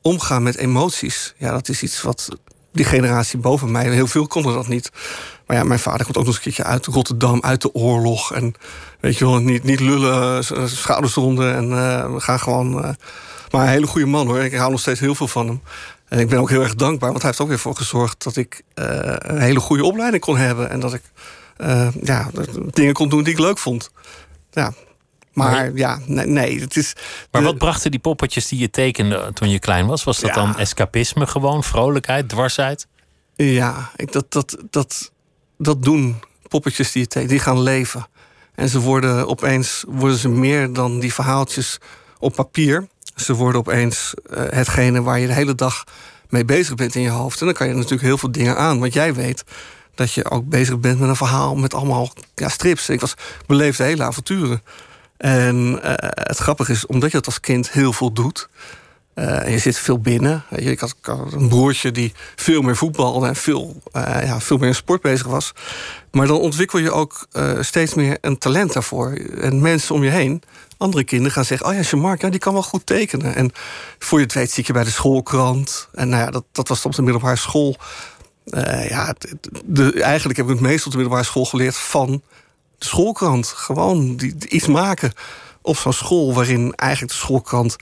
omgaan met emoties. Ja, dat is iets wat die generatie boven mij, heel veel konden dat niet. Maar ja, mijn vader komt ook nog eens een keertje uit Rotterdam, uit de oorlog. En weet je wel, niet, niet lullen, schouders eronder. En uh, we gaan gewoon. maar een hele goede man hoor. Ik hou nog steeds heel veel van hem. En ik ben ook heel erg dankbaar, want hij heeft ook weer voor gezorgd dat ik een hele goede opleiding kon hebben. En dat ik ja, dingen kon doen die ik leuk vond. Ja. Maar, ja, nee, nee, het is. Maar wat brachten die poppetjes die je tekende toen je klein was? Was dat ja. dan escapisme gewoon, vrolijkheid, dwarsheid? Ja, ik, dat, dat, dat, dat doen poppetjes die je tekent, die gaan leven. En ze worden opeens worden ze meer dan die verhaaltjes op papier. Ze worden opeens uh, hetgene waar je de hele dag mee bezig bent in je hoofd. En dan kan je natuurlijk heel veel dingen aan. Want jij weet dat je ook bezig bent met een verhaal met allemaal ja, strips. Ik was beleefde hele avonturen. En uh, het grappige is, omdat je dat als kind heel veel doet. En je zit veel binnen. Had, ik had, een broertje die veel meer voetbalde en veel, ja, veel meer in sport bezig was. Maar dan ontwikkel je ook steeds meer een talent daarvoor. En mensen om je heen andere kinderen gaan zeggen: Oh ja, Jean-Marc, ja, die kan wel goed tekenen. En voor je het weet zit je bij de schoolkrant. En nou ja, dat, dat was op de middelbare school. Ja, de, eigenlijk heb ik het meest op de middelbare school geleerd van de schoolkrant. Gewoon die, iets maken op zo'n school waarin eigenlijk de schoolkrant.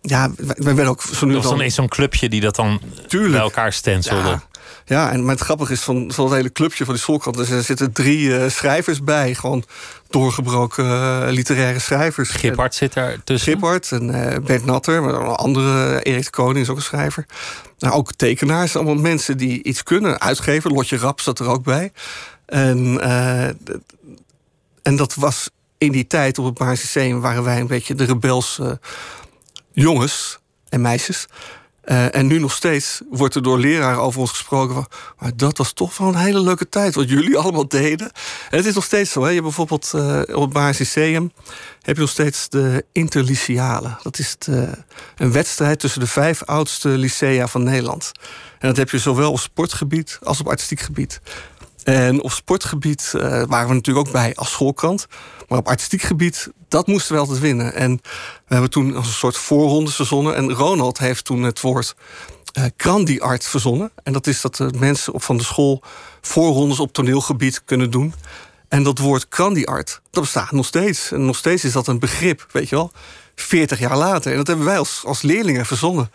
Ja, wij werden ook zo nu. dan eens zo'n clubje die dat dan Tuurlijk. bij elkaar stenselde. Ja. Ja, en maar het grappige is van zo'n hele clubje van die schoolkrant... er zitten drie uh, schrijvers bij. Gewoon doorgebroken uh, literaire schrijvers. Giphart zit daar tussen. Giphart en uh, Bert Natter. Maar een andere, Erik de Koning is ook een schrijver. Nou, ook tekenaars. Allemaal mensen die iets kunnen. Uitgeven, Lotje Rap zat er ook bij. En, en dat was in die tijd op het Basis waren wij een beetje de rebelse jongens en meisjes... Uh, en nu nog steeds wordt er door leraren over ons gesproken van... maar dat was toch wel een hele leuke tijd, wat jullie allemaal deden. En het is nog steeds zo. Hè? Je hebt bijvoorbeeld uh, op het Baars heb je nog steeds de interlyceale. Dat is een wedstrijd tussen de vijf oudste lycea van Nederland. En dat heb je zowel op sportgebied als op artistiek gebied. En op sportgebied waren we natuurlijk ook bij als schoolkrant... Maar op artistiek gebied, dat moesten we altijd winnen. En we hebben toen als een soort voorronde verzonnen. En Ronald heeft toen het woord uh, Krandi-art verzonnen. En dat is dat de mensen van de school voorrondes op toneelgebied kunnen doen. En dat woord Krandiart, dat bestaat nog steeds. En nog steeds is dat een begrip, weet je wel. 40 jaar later. En dat hebben wij als, als leerlingen verzonnen.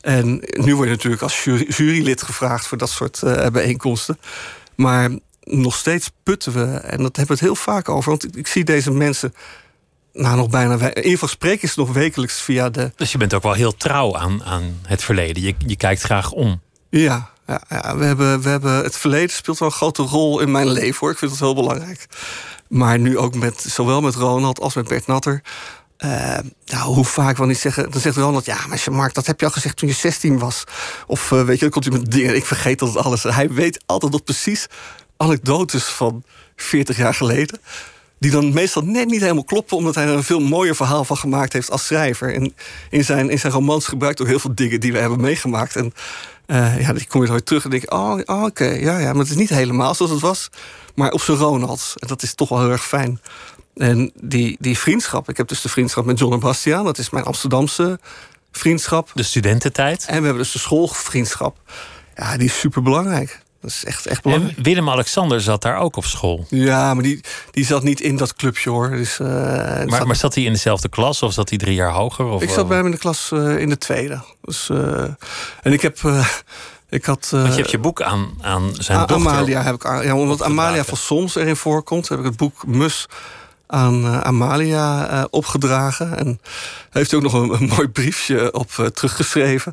En nu word je natuurlijk als jury, jurylid gevraagd voor dat soort uh, bijeenkomsten. Maar nog steeds putten we, en dat hebben we het heel vaak over. Want ik, ik zie deze mensen nou, nog bijna. In ieder geval spreek is nog wekelijks via de. Dus je bent ook wel heel trouw aan, aan het verleden. Je, je kijkt graag om. Ja, ja, ja, we, hebben, we hebben. Het verleden speelt wel een grote rol in mijn leven hoor. Ik vind het heel belangrijk. Maar nu ook met zowel met Ronald als met Bert Natter. Uh, nou, hoe vaak wil niet zeggen. Dan zegt Ronald, ja, maar Mark, dat heb je al gezegd toen je 16 was. Of uh, weet je, dan komt hij met dingen. Ik vergeet dat alles. Hij weet altijd nog precies anekdotes van 40 jaar geleden. Die dan meestal net niet helemaal kloppen, omdat hij er een veel mooier verhaal van gemaakt heeft als schrijver. En in zijn, in zijn romans gebruikt ook heel veel dingen die we hebben meegemaakt. En uh, ja, die kom je nooit terug en denk oh, oh oké, ja, ja, maar het is niet helemaal zoals het was. Maar op zijn Ronalds. En dat is toch wel heel erg fijn. En die, die vriendschap, ik heb dus de vriendschap met John en Bastiaan, dat is mijn Amsterdamse vriendschap. De studententijd. En we hebben dus de schoolvriendschap. Ja, die is super belangrijk. Dat is echt, echt belangrijk. En Willem-Alexander zat daar ook op school. Ja, maar die, die zat niet in dat clubje hoor. Dus, uh, maar, zat... maar zat hij in dezelfde klas of zat hij drie jaar hoger? Of, ik zat bij hem in de klas uh, in de tweede. Dus, uh, en ik heb. ik had, Want je hebt je boek aan, aan zijn dochter Amalia heb ik ja, omdat Amalia van Soms erin voorkomt, heb ik het boek Mus aan Amalia opgedragen. En heeft ook nog een, mooi briefje op teruggeschreven.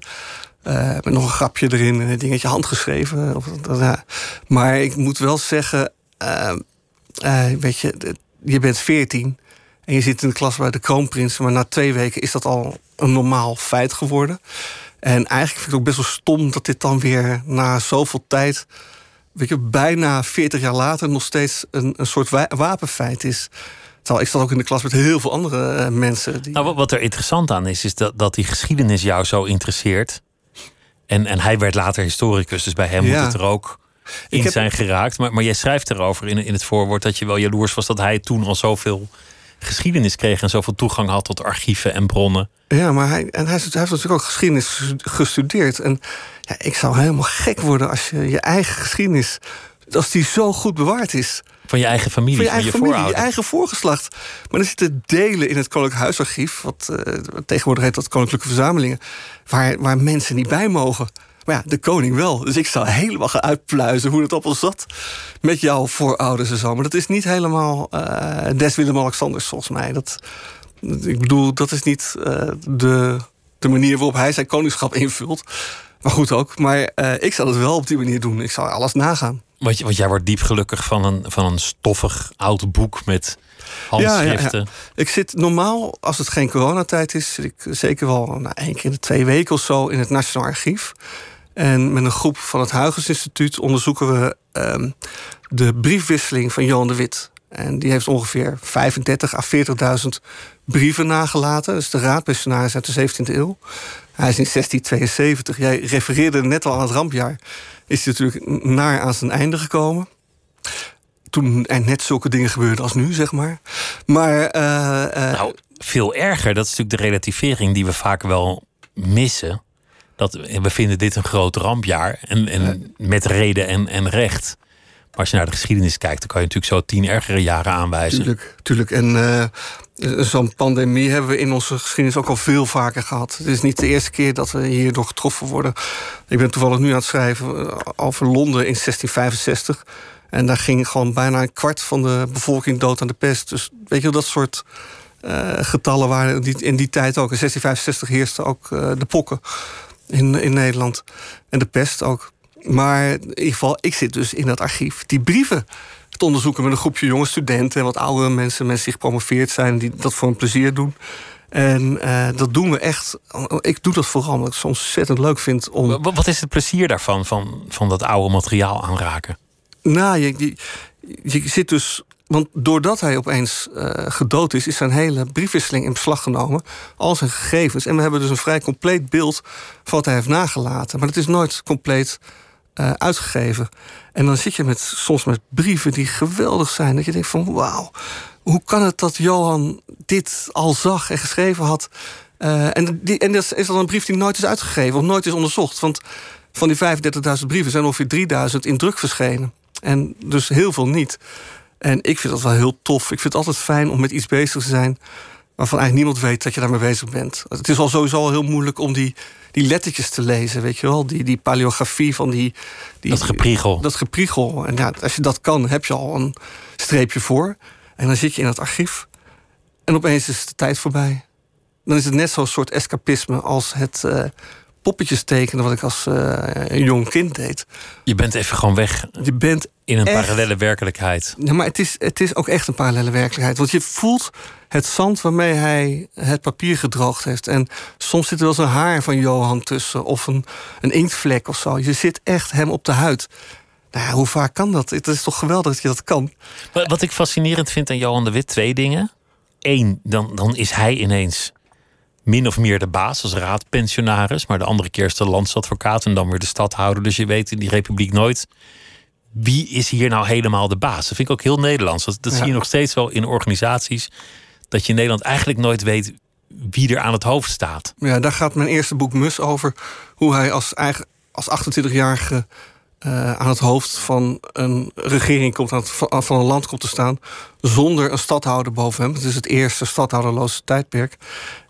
Uh, met nog een grapje erin, een dingetje handgeschreven. Of, maar ik moet wel zeggen, weet je, je bent veertien en je zit in de klas bij de kroonprins, maar na twee weken is dat al een normaal feit geworden. En eigenlijk vind ik het ook best wel stom dat dit dan weer na zoveel tijd, weet je, bijna 40 jaar later nog steeds een, een soort wapenfeit is. Terwijl ik zat ook in de klas met heel veel andere mensen. Die... Nou, wat er interessant aan is, is dat, dat die geschiedenis jou zo interesseert. En, en hij werd later historicus, dus bij hem moet het er ook in heb... zijn geraakt. Maar, maar jij schrijft erover in, in het voorwoord dat je wel jaloers was dat hij toen al zoveel geschiedenis kreeg en zoveel toegang had tot archieven en bronnen. Ja, maar hij, en hij, heeft natuurlijk ook geschiedenis gestudeerd. En ja, ik zou helemaal gek worden als je je eigen geschiedenis, als die zo goed bewaard is. Van je eigen familie, van je, eigen, van je, familie, je eigen voorgeslacht. Maar er zitten delen in het Koninklijk Huisarchief, wat uh, tegenwoordig heet dat Koninklijke Verzamelingen, waar, waar mensen niet bij mogen. Maar ja, de koning wel. Dus ik zou helemaal gaan uitpluizen hoe het op ons zat. Met jouw voorouders en zo. Maar dat is niet helemaal uh, des Willem-Alexanders volgens mij. Dat, ik bedoel, dat is niet uh, de, de manier waarop hij zijn koningschap invult. Maar goed ook. Maar uh, ik zou het wel op die manier doen. Ik zou alles nagaan. Want, jij wordt diep gelukkig van een, van een stoffig oud boek met handschriften. Ja, ja. Ik zit normaal, als het geen coronatijd is, zit ik zeker wel nou, één keer in de twee weken of zo in het Nationaal Archief. En met een groep van het Huygens Instituut onderzoeken we um, de briefwisseling van Johan de Wit. En die heeft ongeveer 35 à 40.000 brieven nagelaten. Dus de raadpensionaris uit de 17e eeuw. Hij is in 1672. Jij refereerde net al aan het rampjaar is hij natuurlijk naar aan zijn einde gekomen. Toen er net zulke dingen gebeurden als nu, zeg maar. Maar. Uh, uh, nou, veel erger. Dat is natuurlijk de relativering die we vaak wel missen. Dat we vinden dit een groot rampjaar. En, en met reden en, en recht. Maar als je naar de geschiedenis kijkt, dan kan je natuurlijk zo tien ergere jaren aanwijzen. Tuurlijk, tuurlijk. En uh, zo'n pandemie hebben we in onze geschiedenis ook al veel vaker gehad. Het is niet de eerste keer dat we hierdoor getroffen worden. Ik ben toevallig nu aan het schrijven eh, over Londen in 1665. En daar ging gewoon bijna een kwart van de bevolking dood aan de pest. Dus weet je, dat soort uh, getallen waren die, in die tijd ook. In 1665 heerste ook uh, de pokken in, in Nederland. En de pest ook. Maar in ieder geval, ik zit dus in dat archief die brieven onderzoeken met een groepje jonge studenten en wat oudere mensen, mensen die gepromoveerd zijn, die dat voor een plezier doen. En uh, dat doen we echt. Ik doe dat vooral omdat ik het ontzettend leuk vind om. Wat is het plezier daarvan, van, van dat oude materiaal aanraken? Nou, je, je, je zit dus. Want doordat hij opeens uh, gedood is, is zijn hele briefwisseling in beslag genomen. Al zijn gegevens. En we hebben dus een vrij compleet beeld van wat hij heeft nagelaten. Maar het is nooit compleet uh, uitgegeven. En dan zit je met, soms met brieven die geweldig zijn. Dat je denkt van wauw, hoe kan het dat Johan dit al zag en geschreven had? Uh, en, die, en dat is dan een brief die nooit is uitgegeven of nooit is onderzocht. Want van die 35.000 brieven zijn ongeveer 3.000 in druk verschenen. En dus heel veel niet. En ik vind dat wel heel tof. Ik vind het altijd fijn om met iets bezig te zijn waarvan eigenlijk niemand weet dat je daarmee bezig bent. Het is al sowieso al heel moeilijk om die, die lettertjes te lezen, weet je wel? Die, die paleografie van die, die. Dat gepriegel. Dat gepriegel. En ja, als je dat kan, heb je al een streepje voor. En dan zit je in het archief. En opeens is de tijd voorbij. Dan is het net zo'n soort escapisme als het uh, poppetjes tekenen... wat ik als uh, een jong kind deed. Je bent even gewoon weg. Je bent in een echt... parallele werkelijkheid. Ja, maar het is, het is ook echt een parallele werkelijkheid. Want je voelt het zand waarmee hij het papier gedroogd heeft. En soms zit er wel eens een haar van Johan tussen... of een, een inktvlek of zo. Je zit echt hem op de huid. Nou ja, hoe vaak kan dat? Het is toch geweldig dat je dat kan. Wat ik fascinerend vind aan Johan de Wit, twee dingen. Eén, dan, dan is hij ineens min of meer de baas als raadpensionaris. Maar de andere keer is de landsadvocaat en dan weer de stadhouder. Dus je weet in die republiek nooit wie is hier nou helemaal de baas. Dat vind ik ook heel Nederlands. Dat, dat zie je nog steeds wel in organisaties. Dat je in Nederland eigenlijk nooit weet wie er aan het hoofd staat. Ja, daar gaat mijn eerste boek Mus over. Hoe hij als, eigen, als 28-jarige uh, aan het hoofd van een regering komt, aan van een land komt te staan, zonder een stadhouder boven hem. Het is het eerste stadhouderloze tijdperk.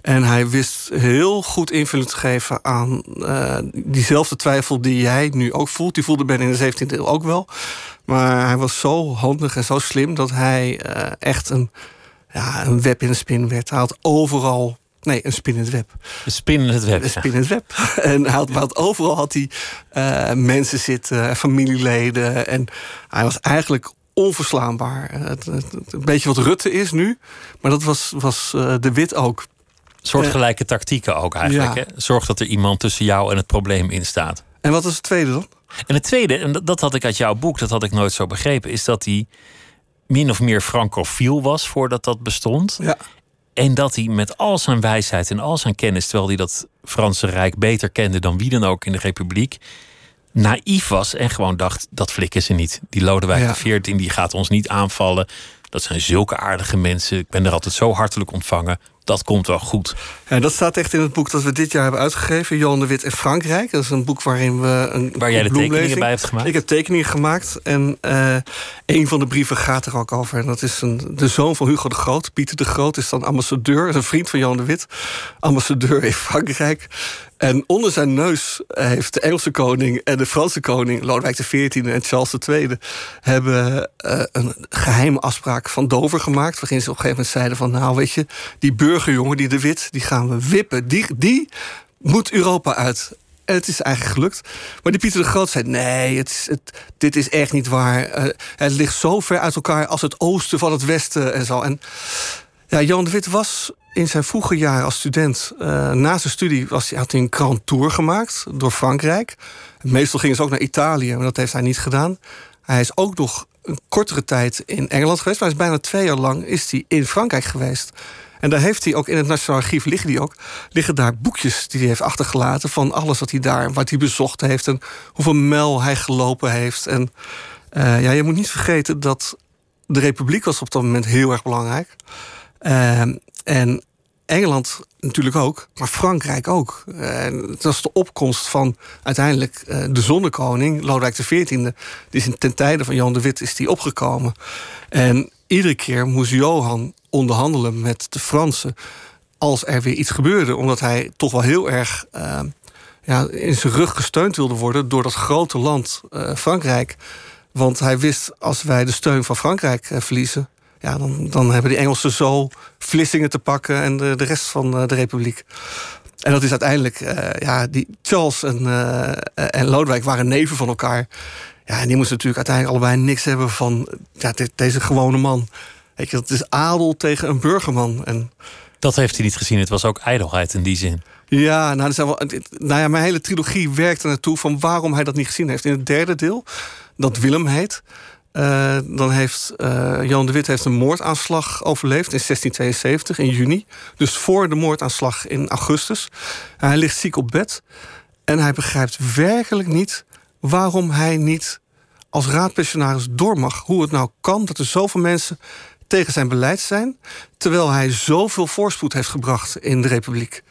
En hij wist heel goed invulling te geven aan uh, diezelfde twijfel die jij nu ook voelt. Die voelde Ben in de 17e eeuw ook wel. Maar hij was zo handig en zo slim dat hij uh, echt een, ja, een web in de spin werd. Hij had overal Nee, een spinnend web. Een spinnend web. Een spinnend web. en hij had, had, overal had hij uh, mensen zitten, familieleden. En hij was eigenlijk onverslaanbaar. Het, het, een beetje wat Rutte is nu, maar dat was, was uh, de Wit ook. Soortgelijke uh, tactieken ook eigenlijk. Ja. Hè? Zorg dat er iemand tussen jou en het probleem in staat. En wat is het tweede dan? En het tweede, en dat, dat had ik uit jouw boek, dat had ik nooit zo begrepen, is dat hij min of meer francofiel was voordat dat bestond. Ja. En dat hij met al zijn wijsheid en al zijn kennis, terwijl hij dat Franse Rijk beter kende dan wie dan ook in de Republiek, naïef was en gewoon dacht: dat flikken ze niet. Die Lodewijk ja. XIV die gaat ons niet aanvallen. Dat zijn zulke aardige mensen. Ik ben er altijd zo hartelijk ontvangen. Dat komt wel goed. Ja, dat staat echt in het boek dat we dit jaar hebben uitgegeven. Johan de Wit in Frankrijk. Dat is een boek waarin we een Waar jij de tekeningen bij hebt gemaakt? Ik heb tekeningen gemaakt. En uh, een van de brieven gaat er ook over. En dat is een, de zoon van Hugo de Groot. Pieter de Groot is dan ambassadeur. Is een vriend van Johan de Wit. Ambassadeur in Frankrijk. En onder zijn neus heeft de Engelse koning en de Franse koning, Lodewijk XIV en Charles II, hebben uh, een geheime afspraak van Dover gemaakt. Waarin ze op een gegeven moment zeiden van nou weet je, die burgerjongen, die de wit, die gaan we wippen. Die, die moet Europa uit. En het is eigenlijk gelukt. Maar die Pieter de Groot zei: nee, het dit is echt niet waar. Uh, het ligt zo ver uit elkaar als het oosten van het westen en zo. En ja, Jan de Wit was in zijn vroege jaren als student, uh, na zijn studie, was, hij, had hij een grand tour gemaakt door Frankrijk. Meestal gingen ze ook naar Italië, maar dat heeft hij niet gedaan. Hij is ook nog een kortere tijd in Engeland geweest, maar hij is bijna twee jaar lang is hij in Frankrijk geweest. En daar heeft hij ook in het Nationaal Archief liggen die ook, liggen daar boekjes die hij heeft achtergelaten van alles wat hij daar, wat hij bezocht heeft en hoeveel mijl hij gelopen heeft. En uh, ja, je moet niet vergeten dat de Republiek was op dat moment heel erg belangrijk. Uh, en Engeland natuurlijk ook, maar Frankrijk ook. En het was de opkomst van uiteindelijk uh, de zonnekoning, Lodewijk XIV. Die is ten tijde van Jan de Wit is die opgekomen. En iedere keer moest Johan onderhandelen met de Fransen als er weer iets gebeurde. Omdat hij toch wel heel erg uh, ja, in zijn rug gesteund wilde worden door dat grote land uh, Frankrijk. Want hij wist, als wij de steun van Frankrijk verliezen ja, dan, dan hebben die Engelsen zo Vlissingen te pakken en de, de rest van eh, de republiek. En dat is uiteindelijk, uh, ja, die Charles en, uh, en Lodewijk waren neven van elkaar. Ja, en die moesten natuurlijk uiteindelijk allebei niks hebben van ja, deze gewone man. Weet je, dat is adel tegen een burgerman. En, dat heeft hij niet gezien. Het was ook ijdelheid in die zin. Ja, nou, wel, nou ja, mijn hele trilogie werkt er naartoe van waarom hij dat niet gezien heeft. In het derde deel, dat Willem heet, uh, dan heeft uh, Johan de Wit heeft een moordaanslag overleefd in 1672, in juni. Dus voor de moordaanslag in augustus. hij ligt ziek op bed. En hij begrijpt werkelijk niet waarom hij niet als raadpensionaris door mag. Hoe het nou kan dat er zoveel mensen tegen zijn beleid zijn. Terwijl hij zoveel voorspoed heeft gebracht in de Republiek.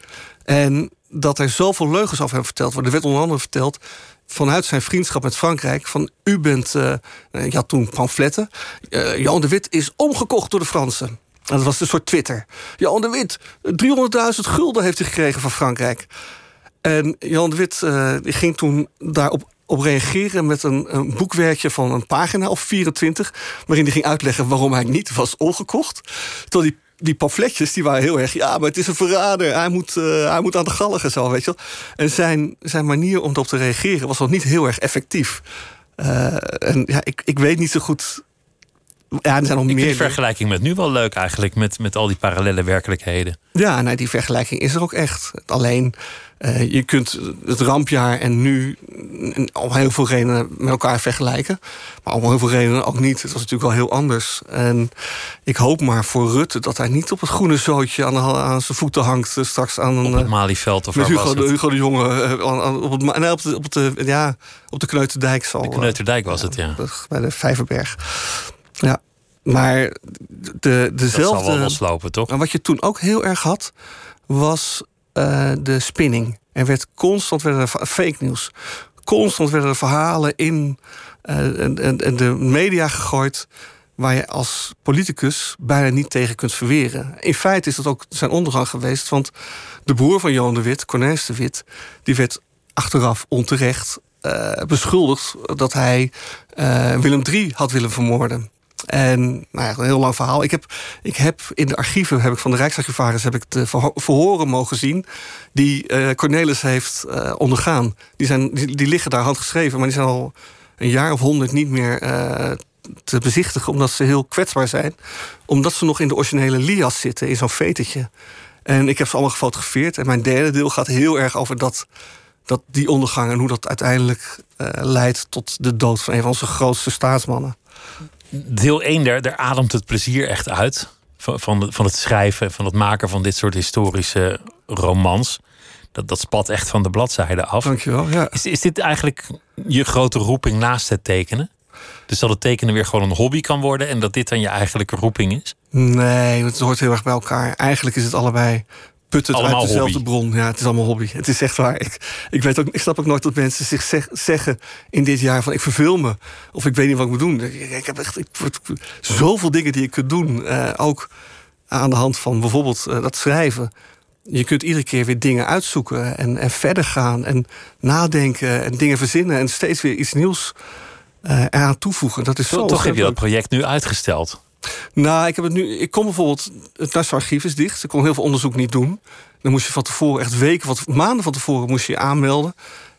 En dat er zoveel leugens over hem verteld worden. Er werd onder andere verteld vanuit zijn vriendschap met Frankrijk... van u bent, uh, je had toen pamfletten... Uh, Jan de Wit is omgekocht door de Fransen. En dat was een soort Twitter. Jan de Wit, 300.000 gulden heeft hij gekregen van Frankrijk. En Jan de Wit ging toen daarop op reageren met een, een, boekwerkje van een pagina of 24... waarin hij ging uitleggen waarom hij niet was omgekocht. Terwijl die die pamfletjes die waren heel erg... ja, maar het is een verrader, hij moet, uh, hij moet aan de galgen zo, weet je wel. En zijn, zijn manier om erop te reageren was nog niet heel erg effectief. Uh, en ja, ik, ik weet niet zo goed... Ja, er zijn nog ik meer. vind de vergelijking met nu wel leuk eigenlijk, met, met al die parallele werkelijkheden. Ja, nee, die vergelijking is er ook echt. Alleen, uh, je kunt het rampjaar en nu om heel veel redenen met elkaar vergelijken. Maar om heel veel redenen ook niet. Het was natuurlijk wel heel anders. En ik hoop maar voor Rutte dat hij niet op het groene zootje aan, de, aan zijn voeten hangt. uh, Straks aan een, Op het Malieveld of met waar Hugo, was de, het? Hugo de Jonge. uh, op, het, nee, op, de, op, de, ja, op de Kneuterdijk zal. De Kneuterdijk was het, ja. Bij de Vijverberg. Ja, maar de, Dat zal wel dezelfde... loslopen, toch? En wat je toen ook heel erg had, was eh, de spinning. Er werd constant werden er fa- fake nieuws. Constant werden er verhalen in eh, en, en, en de media gegooid. waar je als politicus bijna niet tegen kunt verweren. In feite is dat ook zijn ondergang geweest. Want de broer van Johan de Wit, Cornelis de Wit. die werd achteraf onterecht eh, beschuldigd dat hij Willem III had willen vermoorden. En nou ja, een heel lang verhaal. Ik heb, ik heb in de archieven heb ik van de Rijksarchivaris heb ik de verho- verhoren mogen zien die eh, Cornelis heeft eh, ondergaan. Die, zijn, die, liggen daar handgeschreven, maar die zijn al een jaar of honderd niet meer eh, te bezichtigen, omdat ze heel kwetsbaar zijn. Omdat ze nog in de originele lias zitten, in zo'n vetetje. En ik heb ze allemaal gefotografeerd. En mijn derde deel gaat heel erg over dat, dat die ondergang en hoe dat uiteindelijk leidt tot de dood van een van onze grootste staatsmannen. Deel 1, daar, daar ademt het plezier echt uit. Van, van, van het schrijven, van het maken van dit soort historische romans. Dat, dat spat echt van de bladzijde af. Dankjewel. Ja. Is, is dit eigenlijk je grote roeping naast het tekenen? Dus dat het tekenen weer gewoon een hobby kan worden en dat dit dan je eigenlijke roeping is? Nee, het hoort heel erg bij elkaar. Eigenlijk is het allebei puttend Allemaal uit dezelfde hobby. bron. Ja, het is allemaal hobby. Het is echt waar. Ik, ik, weet ook, ik snap ook nooit dat mensen zich zeg- zeggen in dit jaar van ik verveel me. Of ik weet niet wat ik moet doen. Ik, ik heb echt ik, zoveel dingen die je kunt doen. Eh, ook aan de hand van bijvoorbeeld eh, dat schrijven. Je kunt iedere keer weer dingen uitzoeken en, en verder gaan en nadenken en dingen verzinnen en steeds weer iets nieuws eh, eraan toevoegen. Dat is zo Toch, heb je dat project nu uitgesteld. Nou, ik heb het nu. Ik kon bijvoorbeeld. Het Nassau Archief is dicht. Ik kon heel veel onderzoek niet doen. Dan moest je van tevoren, echt weken, van, maanden van tevoren, moest je je aanmelden.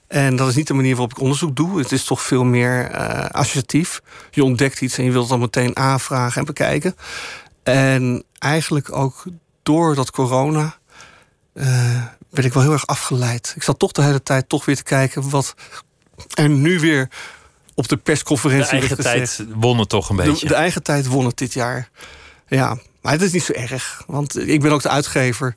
En dat is niet de manier waarop ik onderzoek doe. Het is toch veel meer eh, associatief. Je ontdekt iets en je wilt het dan meteen aanvragen en bekijken. En eigenlijk ook door dat corona eh, werd ik wel heel erg afgeleid. Ik zat toch de hele tijd toch weer te kijken wat er nu weer op de De persconferentie eigen werd gezegd. tijd won het toch een De, beetje. de eigen tijd won het dit jaar. Ja, maar het is niet zo erg. Want ik ben ook de uitgever.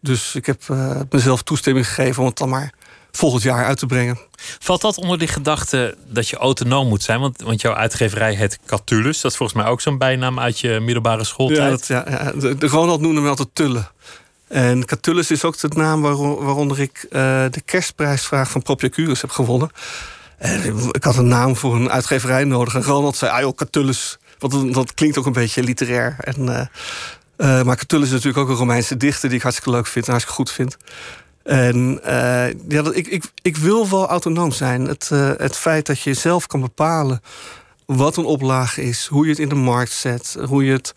Dus ik heb eh, mezelf toestemming gegeven om het dan maar volgend jaar uit te brengen. Valt dat onder die gedachte dat je autonoom moet zijn? Want, want jouw uitgeverij heet Catullus. Dat is volgens mij ook zo'n bijnaam uit je middelbare schooltijd. Ja, ja, ja. De, de Ronald noemde me altijd Tulle. En Catullus is ook de naam waaronder ik eh, de kerstprijsvraag van Propiacurus heb gewonnen. Ik had een naam voor een uitgeverij nodig. En Ronald zei, ah Catullus. Want dat, klinkt ook een beetje literair. En, eh, eh, maar Catullus is natuurlijk ook een Romeinse dichter... die ik hartstikke leuk vind en hartstikke goed vind. En eh, ja, ik, ik, ik wil wel autonoom zijn. Het, het feit dat je zelf kan bepalen wat een oplage is... hoe je het in de markt zet, hoe je, het,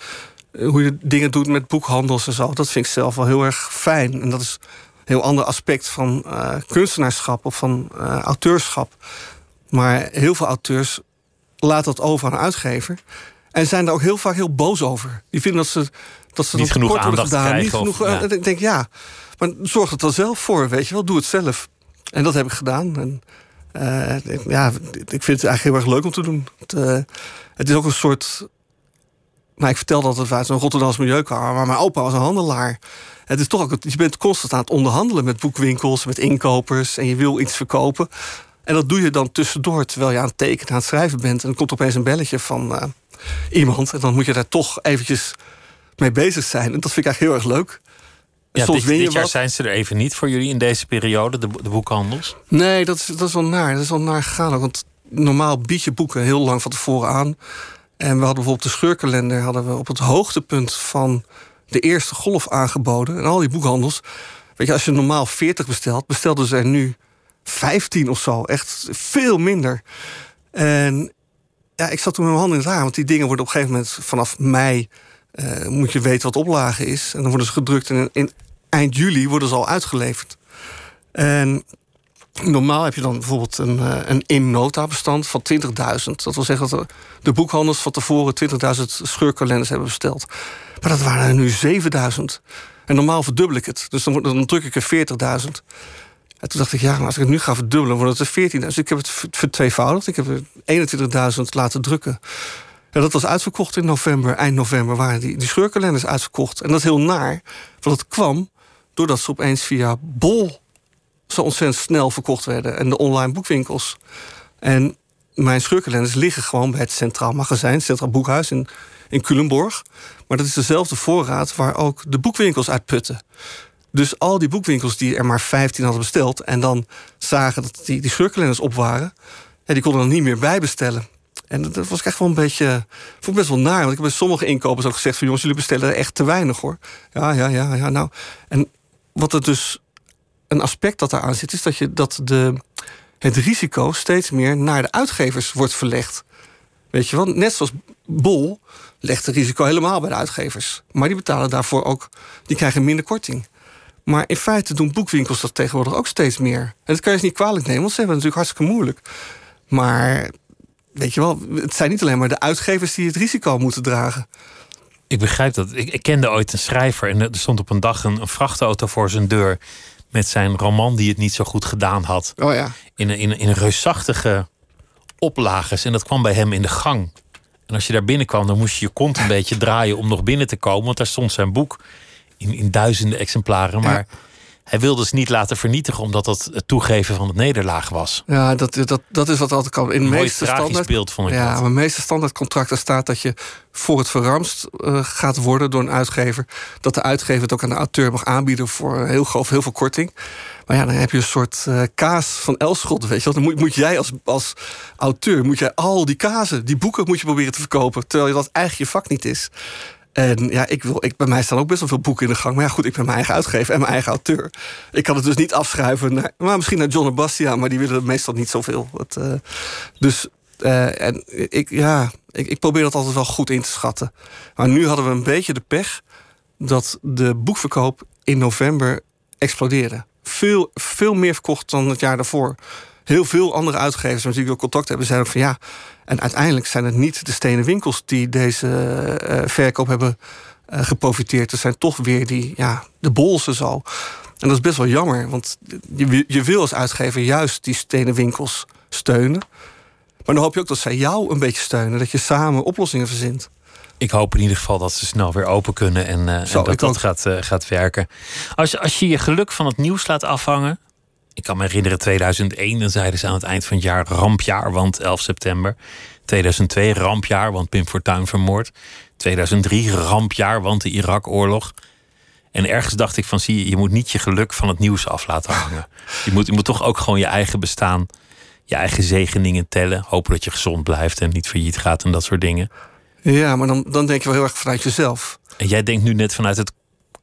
hoe je dingen doet met boekhandels en zo... dat vind ik zelf wel heel erg fijn. En dat is heel ander aspect van eh, kunstenaarschap of van eh, auteurschap. Maar heel veel auteurs laten dat over aan een uitgever... en zijn daar ook heel vaak heel boos over. Die vinden dat ze, dat ze Niet genoeg aandacht gedaan. Krijgen genoeg, eh, ja. Ik denk, ja, maar zorg er dan zelf voor, weet je wel. Doe het zelf. En dat heb ik gedaan. En, ik- ja, ik vind het eigenlijk heel erg leuk om te doen. Het, het is ook een soort... Nou, ik vertelde altijd uit zo'n Rotterdamse milieukamer... maar mijn opa was een handelaar. Het is toch ook, je bent constant aan het onderhandelen met boekwinkels... met inkopers en je wil iets verkopen. En dat doe je dan tussendoor terwijl je aan het tekenen, aan het schrijven bent. En dan komt opeens een belletje van eh, iemand. En dan moet je daar toch eventjes mee bezig zijn. En dat vind ik eigenlijk heel erg leuk. Ja, Soms dit, win je dit jaar wat. zijn ze er even niet voor jullie in deze periode, de, de boekhandels. Nee, dat is, dat is wel naar. Dat is wel naar gegaan. Want normaal bied je boeken heel lang van tevoren aan. En we hadden bijvoorbeeld de scheurkalender... hadden we op het hoogtepunt van de eerste golf aangeboden. En al die boekhandels... Weet je, als je normaal 40 bestelt... bestelden ze er nu 15 of zo. Echt veel minder. En ja, ik zat toen met mijn handen in het haar. Want die dingen worden op een gegeven moment vanaf mei... eh, moet je weten wat oplage is. En dan worden ze gedrukt. En in eind juli worden ze al uitgeleverd. En normaal heb je dan bijvoorbeeld een, eh, een in-nota bestand van 20.000. Dat wil zeggen dat de- de boekhandels van tevoren 20.000 scheurkalenders hebben besteld. Maar dat waren er nu 7.000. En normaal verdubbel ik het. Dus dan, dan druk ik er 40.000. En toen dacht ik, ja, als ik het nu ga verdubbelen, wordt het er 14.000. Dus ik heb het ver- vertweevoudigd. Ik heb er 21.000 laten drukken. En dat was uitverkocht in november. Eind november waren die, die scheurkalenders uitverkocht. En dat is heel naar, want het kwam doordat ze opeens via Bol zo ontzettend snel verkocht werden. En de online boekwinkels. En mijn scheurkalenders liggen gewoon bij het Centraal Magazijn, het Centraal Boekhuis in, in Culemborg. Maar dat is dezelfde voorraad waar ook de boekwinkels uit putten. Dus al die boekwinkels die er maar 15 hadden besteld... en dan zagen dat die, die op waren... Ja, die konden dan niet meer bijbestellen. En dat, was echt wel een beetje... vond ik best wel naar. Want ik heb bij sommige inkopers ook gezegd... van jongens, jullie bestellen echt te weinig, hoor. Ja, ja, ja, ja, nou... En wat er dus een aspect dat daaraan zit... is dat, je, dat de, het risico steeds meer naar de uitgevers wordt verlegd. Weet je wel, net zoals Bol legt het risico helemaal bij de uitgevers. Maar die betalen daarvoor ook, die krijgen minder korting. Maar in feite doen boekwinkels dat tegenwoordig ook steeds meer. En dat kan je ze niet kwalijk nemen, want ze hebben het natuurlijk hartstikke moeilijk. Maar weet je wel, het zijn niet alleen maar de uitgevers die het risico moeten dragen. Ik begrijp dat. Ik, kende ooit een schrijver en er stond op een dag een vrachtauto voor zijn deur. Met zijn roman die het niet zo goed gedaan had. Oh ja. In een, in, in reusachtige oplages. En dat kwam bij hem in de gang. En als je daar binnenkwam, dan moest je je kont een beetje draaien om nog binnen te komen. Want daar stond zijn boek in, in duizenden exemplaren. Maar hij wilde ze niet laten vernietigen, omdat dat het toegeven van het nederlaag was. Ja, dat, dat, dat is wat altijd kan. In de mooi meeste standaard, beeld vond ik ja, dat. maar meeste standaardcontracten staat dat je voor het verramst eh, gaat worden door een uitgever. Dat de uitgever het ook aan de auteur mag aanbieden voor heel, grof, heel veel korting. Maar ja, dan heb je een soort eh, kaas van Elschot, weet je wel. Dan moet, moet jij als, als auteur, moet jij al die kazen, die boeken moet je proberen te verkopen. Terwijl dat eigenlijk je vak niet is. En ja, ik wil, ik, bij mij staan ook best wel veel boeken in de gang. Maar ja, goed, ik ben mijn eigen uitgever en mijn eigen auteur. Ik kan het dus niet afschuiven maar misschien naar John en Bastiaan, maar die willen meestal niet zoveel. Het, eh, dus eh, en ik, ja, ik, ik probeer dat altijd wel goed in te schatten. Maar nu hadden we een beetje de pech dat de boekverkoop in november explodeerde. Veel, veel meer verkocht dan het jaar daarvoor. Heel veel andere uitgevers met wie ik ook contact hebben, zeiden ook van ja. En uiteindelijk zijn het niet de stenen winkels die deze eh, verkoop hebben eh, geprofiteerd. Het zijn toch weer die, ja, de bolsen zo. En dat is best wel jammer, want je, je wil als uitgever juist die stenen winkels steunen. Maar dan hoop je ook dat zij jou een beetje steunen. Dat je samen oplossingen verzint. Ik hoop in ieder geval dat ze snel weer open kunnen en, eh, en dat dat ook. gaat, gaat werken. Als, als je je geluk van het nieuws laat afhangen. Ik kan me herinneren 2001, dan zeiden ze aan het eind van het jaar rampjaar, want 11 september. 2002 rampjaar, want Pim Fortuyn vermoord. 2003 rampjaar, want de Irak-oorlog. En ergens dacht ik van, zie je, je moet niet je geluk van het nieuws af laten hangen. Je moet, je moet toch ook gewoon je eigen bestaan, je eigen zegeningen tellen. Hopen dat je gezond blijft en niet failliet gaat en dat soort dingen. Ja, maar dan, dan denk je wel heel erg vanuit jezelf. En jij denkt nu net vanuit het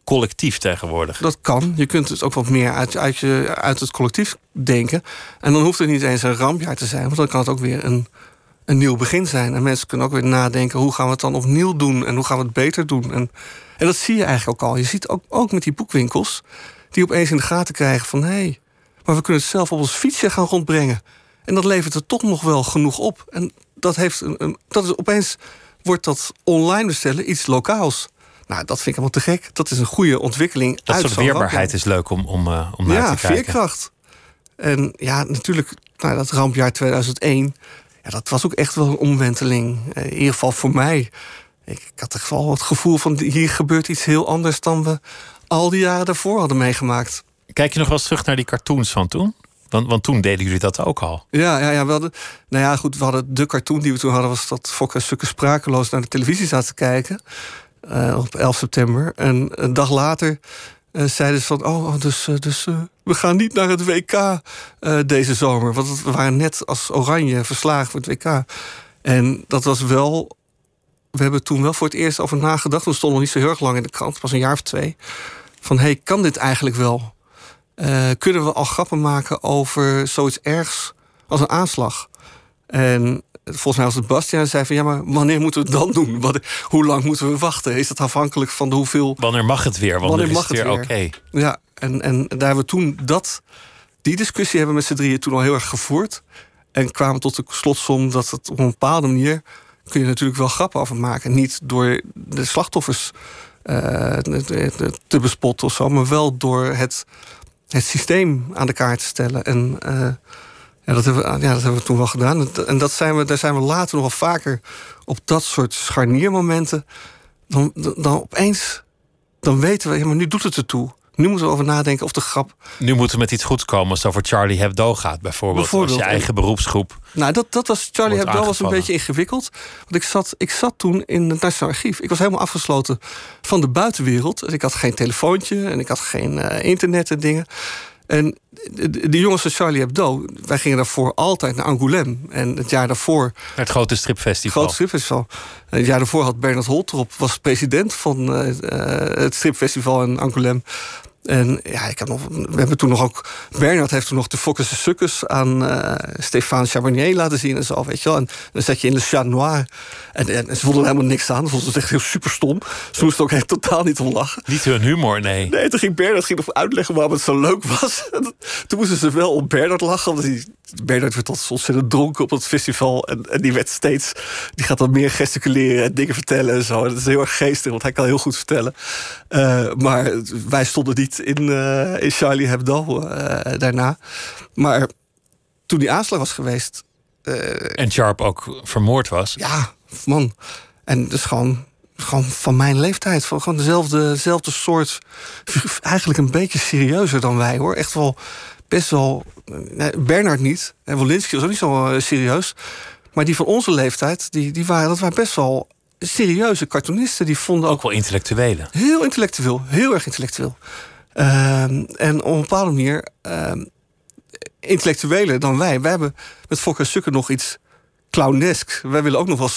collectief tegenwoordig. Dat kan. Je kunt dus ook wat meer uit, uit, je, uit het collectief denken. En dan hoeft het niet eens een rampjaar te zijn. Want dan kan het ook weer een, een nieuw begin zijn. En mensen kunnen ook weer nadenken... hoe gaan we het dan opnieuw doen? En hoe gaan we het beter doen? En, en dat zie je eigenlijk ook al. Je ziet ook, ook met die boekwinkels... die opeens in de gaten krijgen van... hé, hey, maar we kunnen het zelf op ons fietsje gaan rondbrengen. En dat levert er toch nog wel genoeg op. En dat, heeft een, een, dat is opeens wordt dat online bestellen iets lokaals. Nou, dat vind ik helemaal te gek. Dat is een goede ontwikkeling. Dat uit soort weerbaarheid is leuk om, om, uh, om naar ja, te kijken. veerkracht. En ja, natuurlijk, nou, dat rampjaar 2001... Ja, dat was ook echt wel een omwenteling. Uh, in ieder geval voor mij. Ik, ik had toch wel het gevoel van... hier gebeurt iets heel anders dan we al die jaren daarvoor hadden meegemaakt. Kijk je nog wel eens terug naar die cartoons van toen? Want, want toen deden jullie dat ook al. Ja, ja, ja we hadden, nou ja, goed, we hadden de cartoon die we toen hadden... was dat Fokker stukken sprakeloos naar de televisie zaten te kijken. Uh, op 11 september. En een dag later uh, zeiden ze van... oh, dus, dus we gaan niet naar het WK deze zomer. Want we waren net als Oranje verslagen voor het WK. En dat was wel... We hebben toen wel voor het eerst over nagedacht. We stonden nog niet zo heel erg lang in de krant. pas een jaar of twee. Van, hey, kan dit eigenlijk wel? kunnen we al grappen maken over zoiets ergs als een aanslag? En volgens mij was het Bastiaan zei van ja, maar wanneer moeten we het dan doen? Wat, hoe lang moeten we wachten? Is dat afhankelijk van de hoeveel. Wanneer mag het weer? Wanneer, wanneer mag het weer? Oké. Ja, en, en daar hebben we toen dat, die discussie hebben we met z'n drieën toen al heel erg gevoerd. En kwamen tot de slotsom dat het op een bepaalde manier kun je natuurlijk wel grappen over maken. Niet door de slachtoffers uh, te bespotten of zo, maar wel door het, het systeem aan de kaart te stellen. En uh, ja, dat hebben, we, ja, dat hebben we toen wel gedaan. En dat zijn we, daar zijn we later nog wel vaker op dat soort scharniermomenten. Dan, dan opeens, dan weten we, ja, maar nu doet het ertoe. Nu moeten we over nadenken of de grap. Nu moeten we met iets goeds komen als het over Charlie Hebdo gaat, bijvoorbeeld. bijvoorbeeld. Als je eigen beroepsgroep. Nou, dat, dat was Charlie Hebdo was een beetje ingewikkeld. Want ik zat, ik zat toen in het Nationaal Archief. Ik was helemaal afgesloten van de buitenwereld. Dus ik had geen telefoontje en ik had geen uh, internet en dingen. En de, jongens van Charlie Hebdo, wij gingen daarvoor altijd naar Angoulême. En het jaar daarvoor... Het grote stripfestival. Grote stripfestival. het jaar daarvoor had Bernard Holtrop, was president van uh, het stripfestival in Angoulême. En ja, ik had nog, we hebben toen nog ook. Bernard heeft toen nog de Focus Sukkers aan uh, Stéphane Charbonnier laten zien en zo, weet je wel. En dan zat je in de Chat Noir. En, en, ze voelden helemaal niks aan. Ze vonden het echt heel super stom. Ze moesten ook echt totaal niet om lachen. Niet hun humor, nee. Nee, toen ging Bernard ging nog uitleggen waarom het zo leuk was. toen moesten ze wel om Bernard lachen. Want die, Bernard werd tot ontzettend dronken op het festival. En, en, die werd steeds. Die gaat dan meer gesticuleren en dingen vertellen en zo. En dat is heel erg geestig, want hij kan heel goed vertellen. Uh, maar wij stonden niet in, uh, in Charlie Hebdo uh, daarna. Maar toen die aanslag was geweest. Uh, en Sharp ook vermoord was. Ja, man. En dus gewoon, gewoon van mijn leeftijd. Van gewoon dezelfde, dezelfde soort. Eigenlijk een beetje serieuzer dan wij hoor. Echt wel best wel. Bernard niet. En Wolinski was ook niet zo serieus. Maar die van onze leeftijd, die, die waren, dat waren best wel serieuze cartoonisten. Die vonden ook, ook wel intellectuelen. Heel intellectueel, heel erg intellectueel. Ehm, en op een bepaalde manier uh, intellectueler dan wij. Wij hebben met Fokker Sukker nog iets clownesk. Wij willen ook nog wel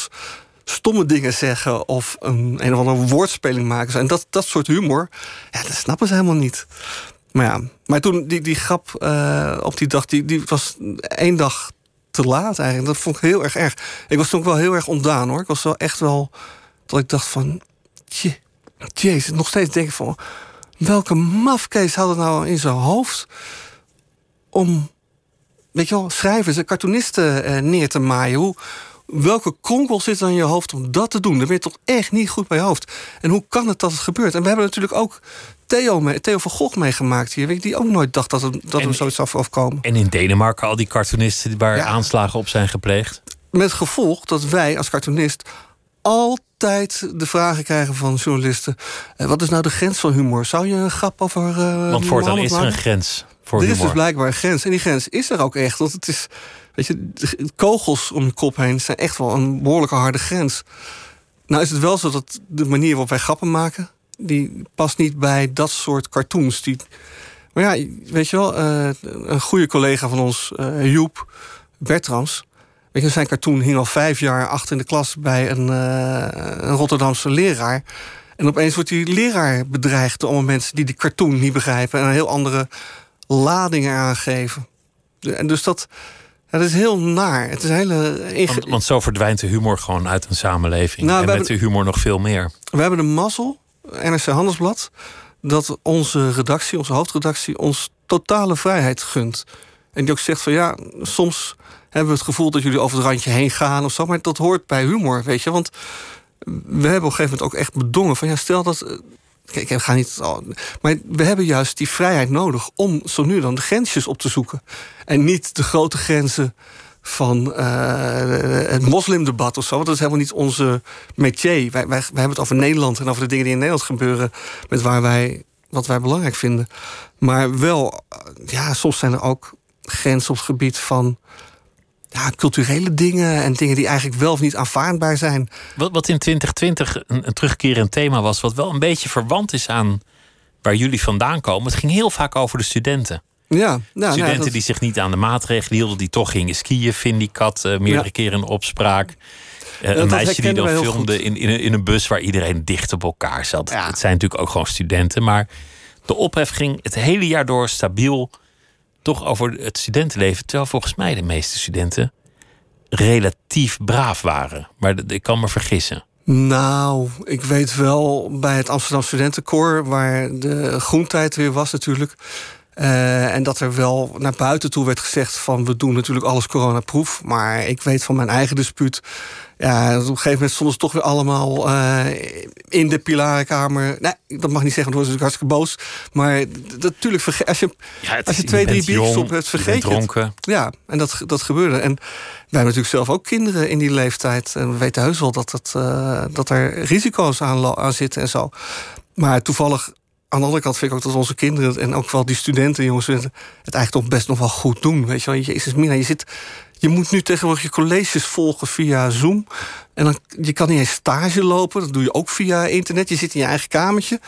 stomme dingen zeggen of een, een of andere woordspeling maken. En dat, dat soort humor, ja, dat snappen ze helemaal niet. Maar ja, maar toen die, die grap uh, op die dag, die, die was één dag te laat eigenlijk. Dat vond ik heel erg erg. Ik was toen ook wel heel erg ontdaan hoor. Ik was wel echt wel dat ik dacht van, jezus, nog steeds denk ik van welke mafkees had het nou in zijn hoofd om, weet je wel, schrijvers en cartoonisten eh, neer te maaien? Hoe, welke kronkel zit er in je hoofd om dat te doen? Ben je toch echt niet goed bij je hoofd. En hoe kan het dat het gebeurt? En we hebben natuurlijk ook Theo, Theo van Gogh meegemaakt hier. Die ook nooit dacht dat, het, dat hem zoiets af afkomen. En in Denemarken al die cartoonisten waar aanslagen op zijn gepleegd. Met gevolg dat wij als cartoonist altijd de vragen krijgen van journalisten: eh, wat is nou de grens van humor? Zou je een grap over. Uh, Want voortaan is er een grens voor er humor. Er is dus blijkbaar een grens. En die grens is er ook echt. Want het is. Weet je, kogels om je kop heen zijn echt wel een behoorlijke harde grens. Nou is het wel zo dat de manier waarop wij grappen maken, die past niet bij dat soort cartoons. Die, maar ja, weet je wel, uh, een goede collega van ons, Joep Bertrams, Weet je, zijn cartoon hing al vijf jaar achter in de klas bij een, uh, een Rotterdamse leraar. En opeens wordt die leraar bedreigd door allemaal mensen die die cartoon niet begrijpen en een heel andere ladingen aangeven. En dus dat, dat is heel naar. Het is hele want, want, zo verdwijnt de humor gewoon uit een samenleving. Nou, en met de humor nog veel meer. We hebben de mazzel, NRC Handelsblad, dat onze redactie, onze hoofdredactie, ons totale vrijheid gunt. En die ook zegt van ja, soms hebben we het gevoel dat jullie over het randje heen gaan of zo. Maar dat hoort bij humor, weet je. Want we hebben op een gegeven moment ook echt bedongen van ja, stel dat. Eh, kijk, ik ga niet. Maar we hebben juist die vrijheid nodig om zo nu dan de grensjes op te zoeken. En niet de grote grenzen van uh, het moslimdebat of zo. Want dat is helemaal niet onze métier. Wij, wij, hebben het over Nederland en over de dingen die in Nederland gebeuren. Met waar wij, wat wij belangrijk vinden. Maar wel, ja, soms zijn er ook grenzen op het gebied van ja, culturele dingen en dingen die eigenlijk wel of niet aanvaardbaar zijn. Wat, wat in 2020 een, een terugkerend thema was, wat wel een beetje verwant is aan waar jullie vandaan komen. Het ging heel vaak over de studenten. Ja, nou, studenten nou, dat- die zich niet aan de maatregelen hielden, die toch gingen skiën, Vindicat, eh meerdere Ja. keren in opspraak. Eh, dat een meisje die dan filmde in, in, een, in een bus waar iedereen dicht op elkaar zat. Ja. Het zijn natuurlijk ook gewoon studenten, maar de ophef ging het hele jaar door stabiel toch over het studentenleven. Terwijl volgens mij de meeste studenten relatief braaf waren. Maar ik kan me vergissen. Nou, ik weet wel bij het Amsterdam Studentenkoor, waar de groentijd weer was natuurlijk. eh, en dat er wel naar buiten toe werd gezegd van we doen natuurlijk alles coronaproof. Maar ik weet van mijn eigen dispuut. Ja, op een gegeven moment stonden ze toch weer allemaal eh, in de pilarenkamer. Nee, dat mag niet zeggen, want dan worden ze natuurlijk hartstikke boos. Maar natuurlijk, als je, Ja, als je twee, drie biertjes op hebt, vergeet je het. Ja, en dat, dat gebeurde. En wij hebben natuurlijk zelf ook kinderen in die leeftijd. En we weten heus wel dat, het, eh, dat er risico's aan, aan zitten en zo. Maar toevallig, aan de andere kant vind ik ook dat onze kinderen... en ook wel die studenten, jongens, het eigenlijk toch best nog wel goed doen. Weet je wel, Jezus Mina, je zit... Je moet nu tegenwoordig je colleges volgen via Zoom. En dan, je kan niet eens stage lopen. Dat doe je ook via internet. Je zit in je eigen kamertje.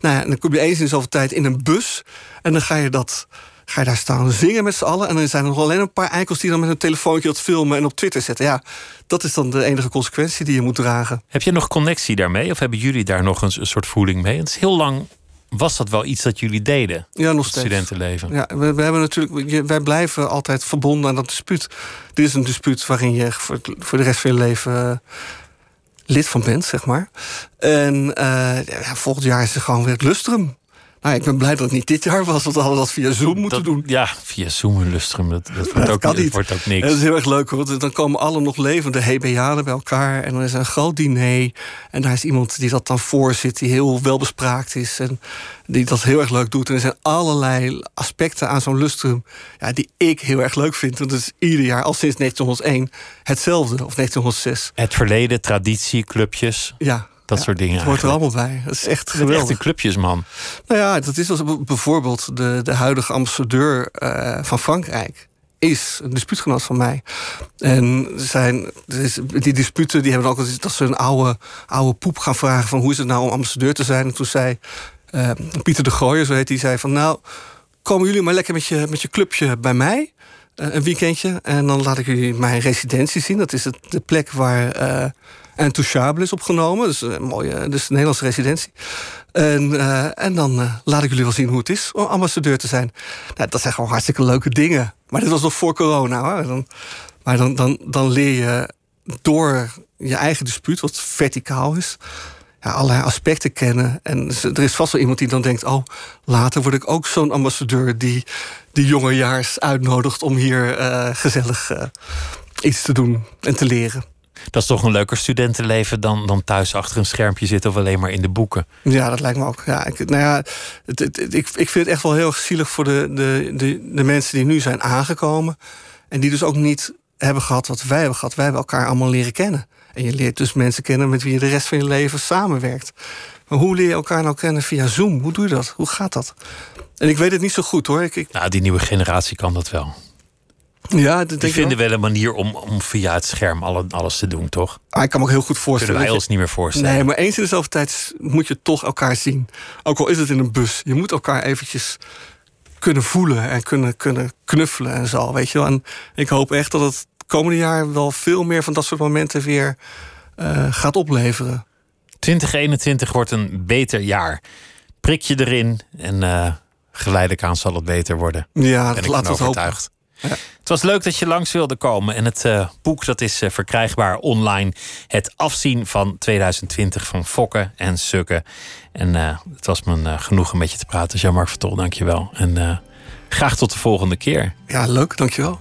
Nou ja, en dan kom je eens in zoveel tijd in een bus. En dan ga je dat ga je daar staan zingen met z'n allen. En dan zijn er nog alleen een paar eikels die dan met een telefoontje dat filmen en op Twitter zetten. Ja, dat is dan de enige consequentie die je moet dragen. Heb je nog connectie daarmee? Of hebben jullie daar nog een, een soort voeling mee? Het is heel lang was dat wel iets dat jullie deden? Ja, nog steeds. studentenleven. Ja, we, we hebben natuurlijk, wij blijven altijd verbonden aan dat dispuut. Dit is een dispuut waarin je voor, de rest van je leven eh, lid van bent, zeg maar. En eh, ja, volgend jaar is er gewoon weer het lustrum. Nou, ik ben blij dat het niet dit jaar was, want we hadden dat via Zoom moeten Dat- doen. Ja, via Zoom en Lustrum. Dat, dat, wordt, dat ook, kan niet. wordt ook En dat niks. is heel erg leuk want Dan komen alle nog levende HBA'en bij elkaar. En dan is er een groot diner. En daar is iemand die dat dan voorzit, die heel welbespraakt is. En die dat heel erg leuk doet. En er zijn allerlei aspecten aan zo'n lustrum ja, die ik heel erg leuk vind. Want het is ieder jaar, al sinds 1901, hetzelfde. Of 1906. Het verleden, traditie, clubjes, Ja. Dat ja, soort dingen. Het hoort er allemaal bij. Dat is echt geweldig. clubjes, man. Nou ja, dat is als bijvoorbeeld de, de huidige ambassadeur eh, van Frankrijk. Is een dispuutgenoot van mij. En zijn, is- die disputen die hebben ook altijd dat ze een oude, oude poep gaan vragen: van hoe is het nou om ambassadeur te zijn? En toen zei eh, Pieter de Gooijer, zo heet hij, zei van nou, komen jullie maar lekker met je, met je clubje bij mij. eh, een weekendje. En dan laat ik jullie mijn residentie zien. Dat is het, de plek waar eh Intouchable is opgenomen. Dus een mooie, dus een Nederlandse residentie. En, eh, en dan eh, laat ik jullie wel zien hoe het is om ambassadeur te zijn. Nou, dat zijn gewoon hartstikke leuke dingen. Maar dit was nog voor corona. Hoor. Dan, maar dan, dan, dan leer je door je eigen dispuut, wat verticaal is, ja, allerlei aspecten kennen. En er is vast wel iemand die dan denkt: oh, later word ik ook zo'n ambassadeur die die jongejaars uitnodigt om hier eh, gezellig iets te doen en te leren. Dat is toch een leuker studentenleven dan, dan thuis achter een schermpje zitten of alleen maar in de boeken. Ja, dat lijkt me ook. Ja, ik, nou ja, het, het- het- ik, ik vind het echt wel heel zielig voor de, de, de, de mensen die nu zijn aangekomen. En die dus ook niet hebben gehad wat wij hebben gehad. Wij hebben elkaar allemaal leren kennen. En je leert dus mensen kennen met wie je de rest van je leven samenwerkt. Maar hoe leer je elkaar nou kennen via Zoom? Hoe doe je dat? Hoe gaat dat? En ik weet het niet zo goed hoor. Ik, ik, Nou, die nieuwe generatie kan dat wel. Ja, dat denk Die ik vinden wel. wel een manier om, om via het scherm alle, alles te doen, toch? Ah, ik kan me ook heel goed Kunnen voorstellen. wij dat je- ons niet meer voorstellen. Nee, maar eens in de zoveel tijd moet je toch elkaar zien. Ook al is het in een bus. Je moet elkaar eventjes kunnen voelen en kunnen, kunnen knuffelen en zo, weet je wel. En ik hoop echt dat het komende jaar wel veel meer van dat soort momenten weer eh, gaat opleveren. 2021 wordt een beter jaar. Prik je erin en eh, geleidelijk aan zal het beter worden. Ja, dat ik van we het hopen. Het was leuk dat je langs wilde komen. En het eh, boek dat is eh, verkrijgbaar online. Het afzien van 2020 van Fokken en Sukken. En eh, het was me genoeg om met je te praten. Jean-Marc Vertol, dank je wel. En graag tot de volgende keer. Ja, leuk, dankjewel.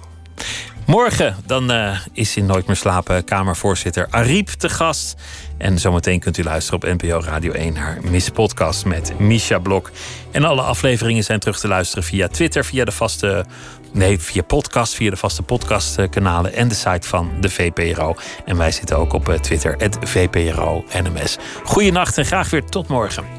Morgen dan eh, is in Nooit meer slapen Kamervoorzitter Ariep te gast. En zometeen kunt u luisteren op NPO Radio 1 naar Miss Podcast met Misha Blok. En alle afleveringen zijn terug te luisteren via Twitter, via de vaste. Nee, via podcast, via de vaste podcastkanalen en de site van de VPRO. En wij zitten ook op eh, Twitter, het VPRO NMS. Goeienacht en graag weer tot morgen.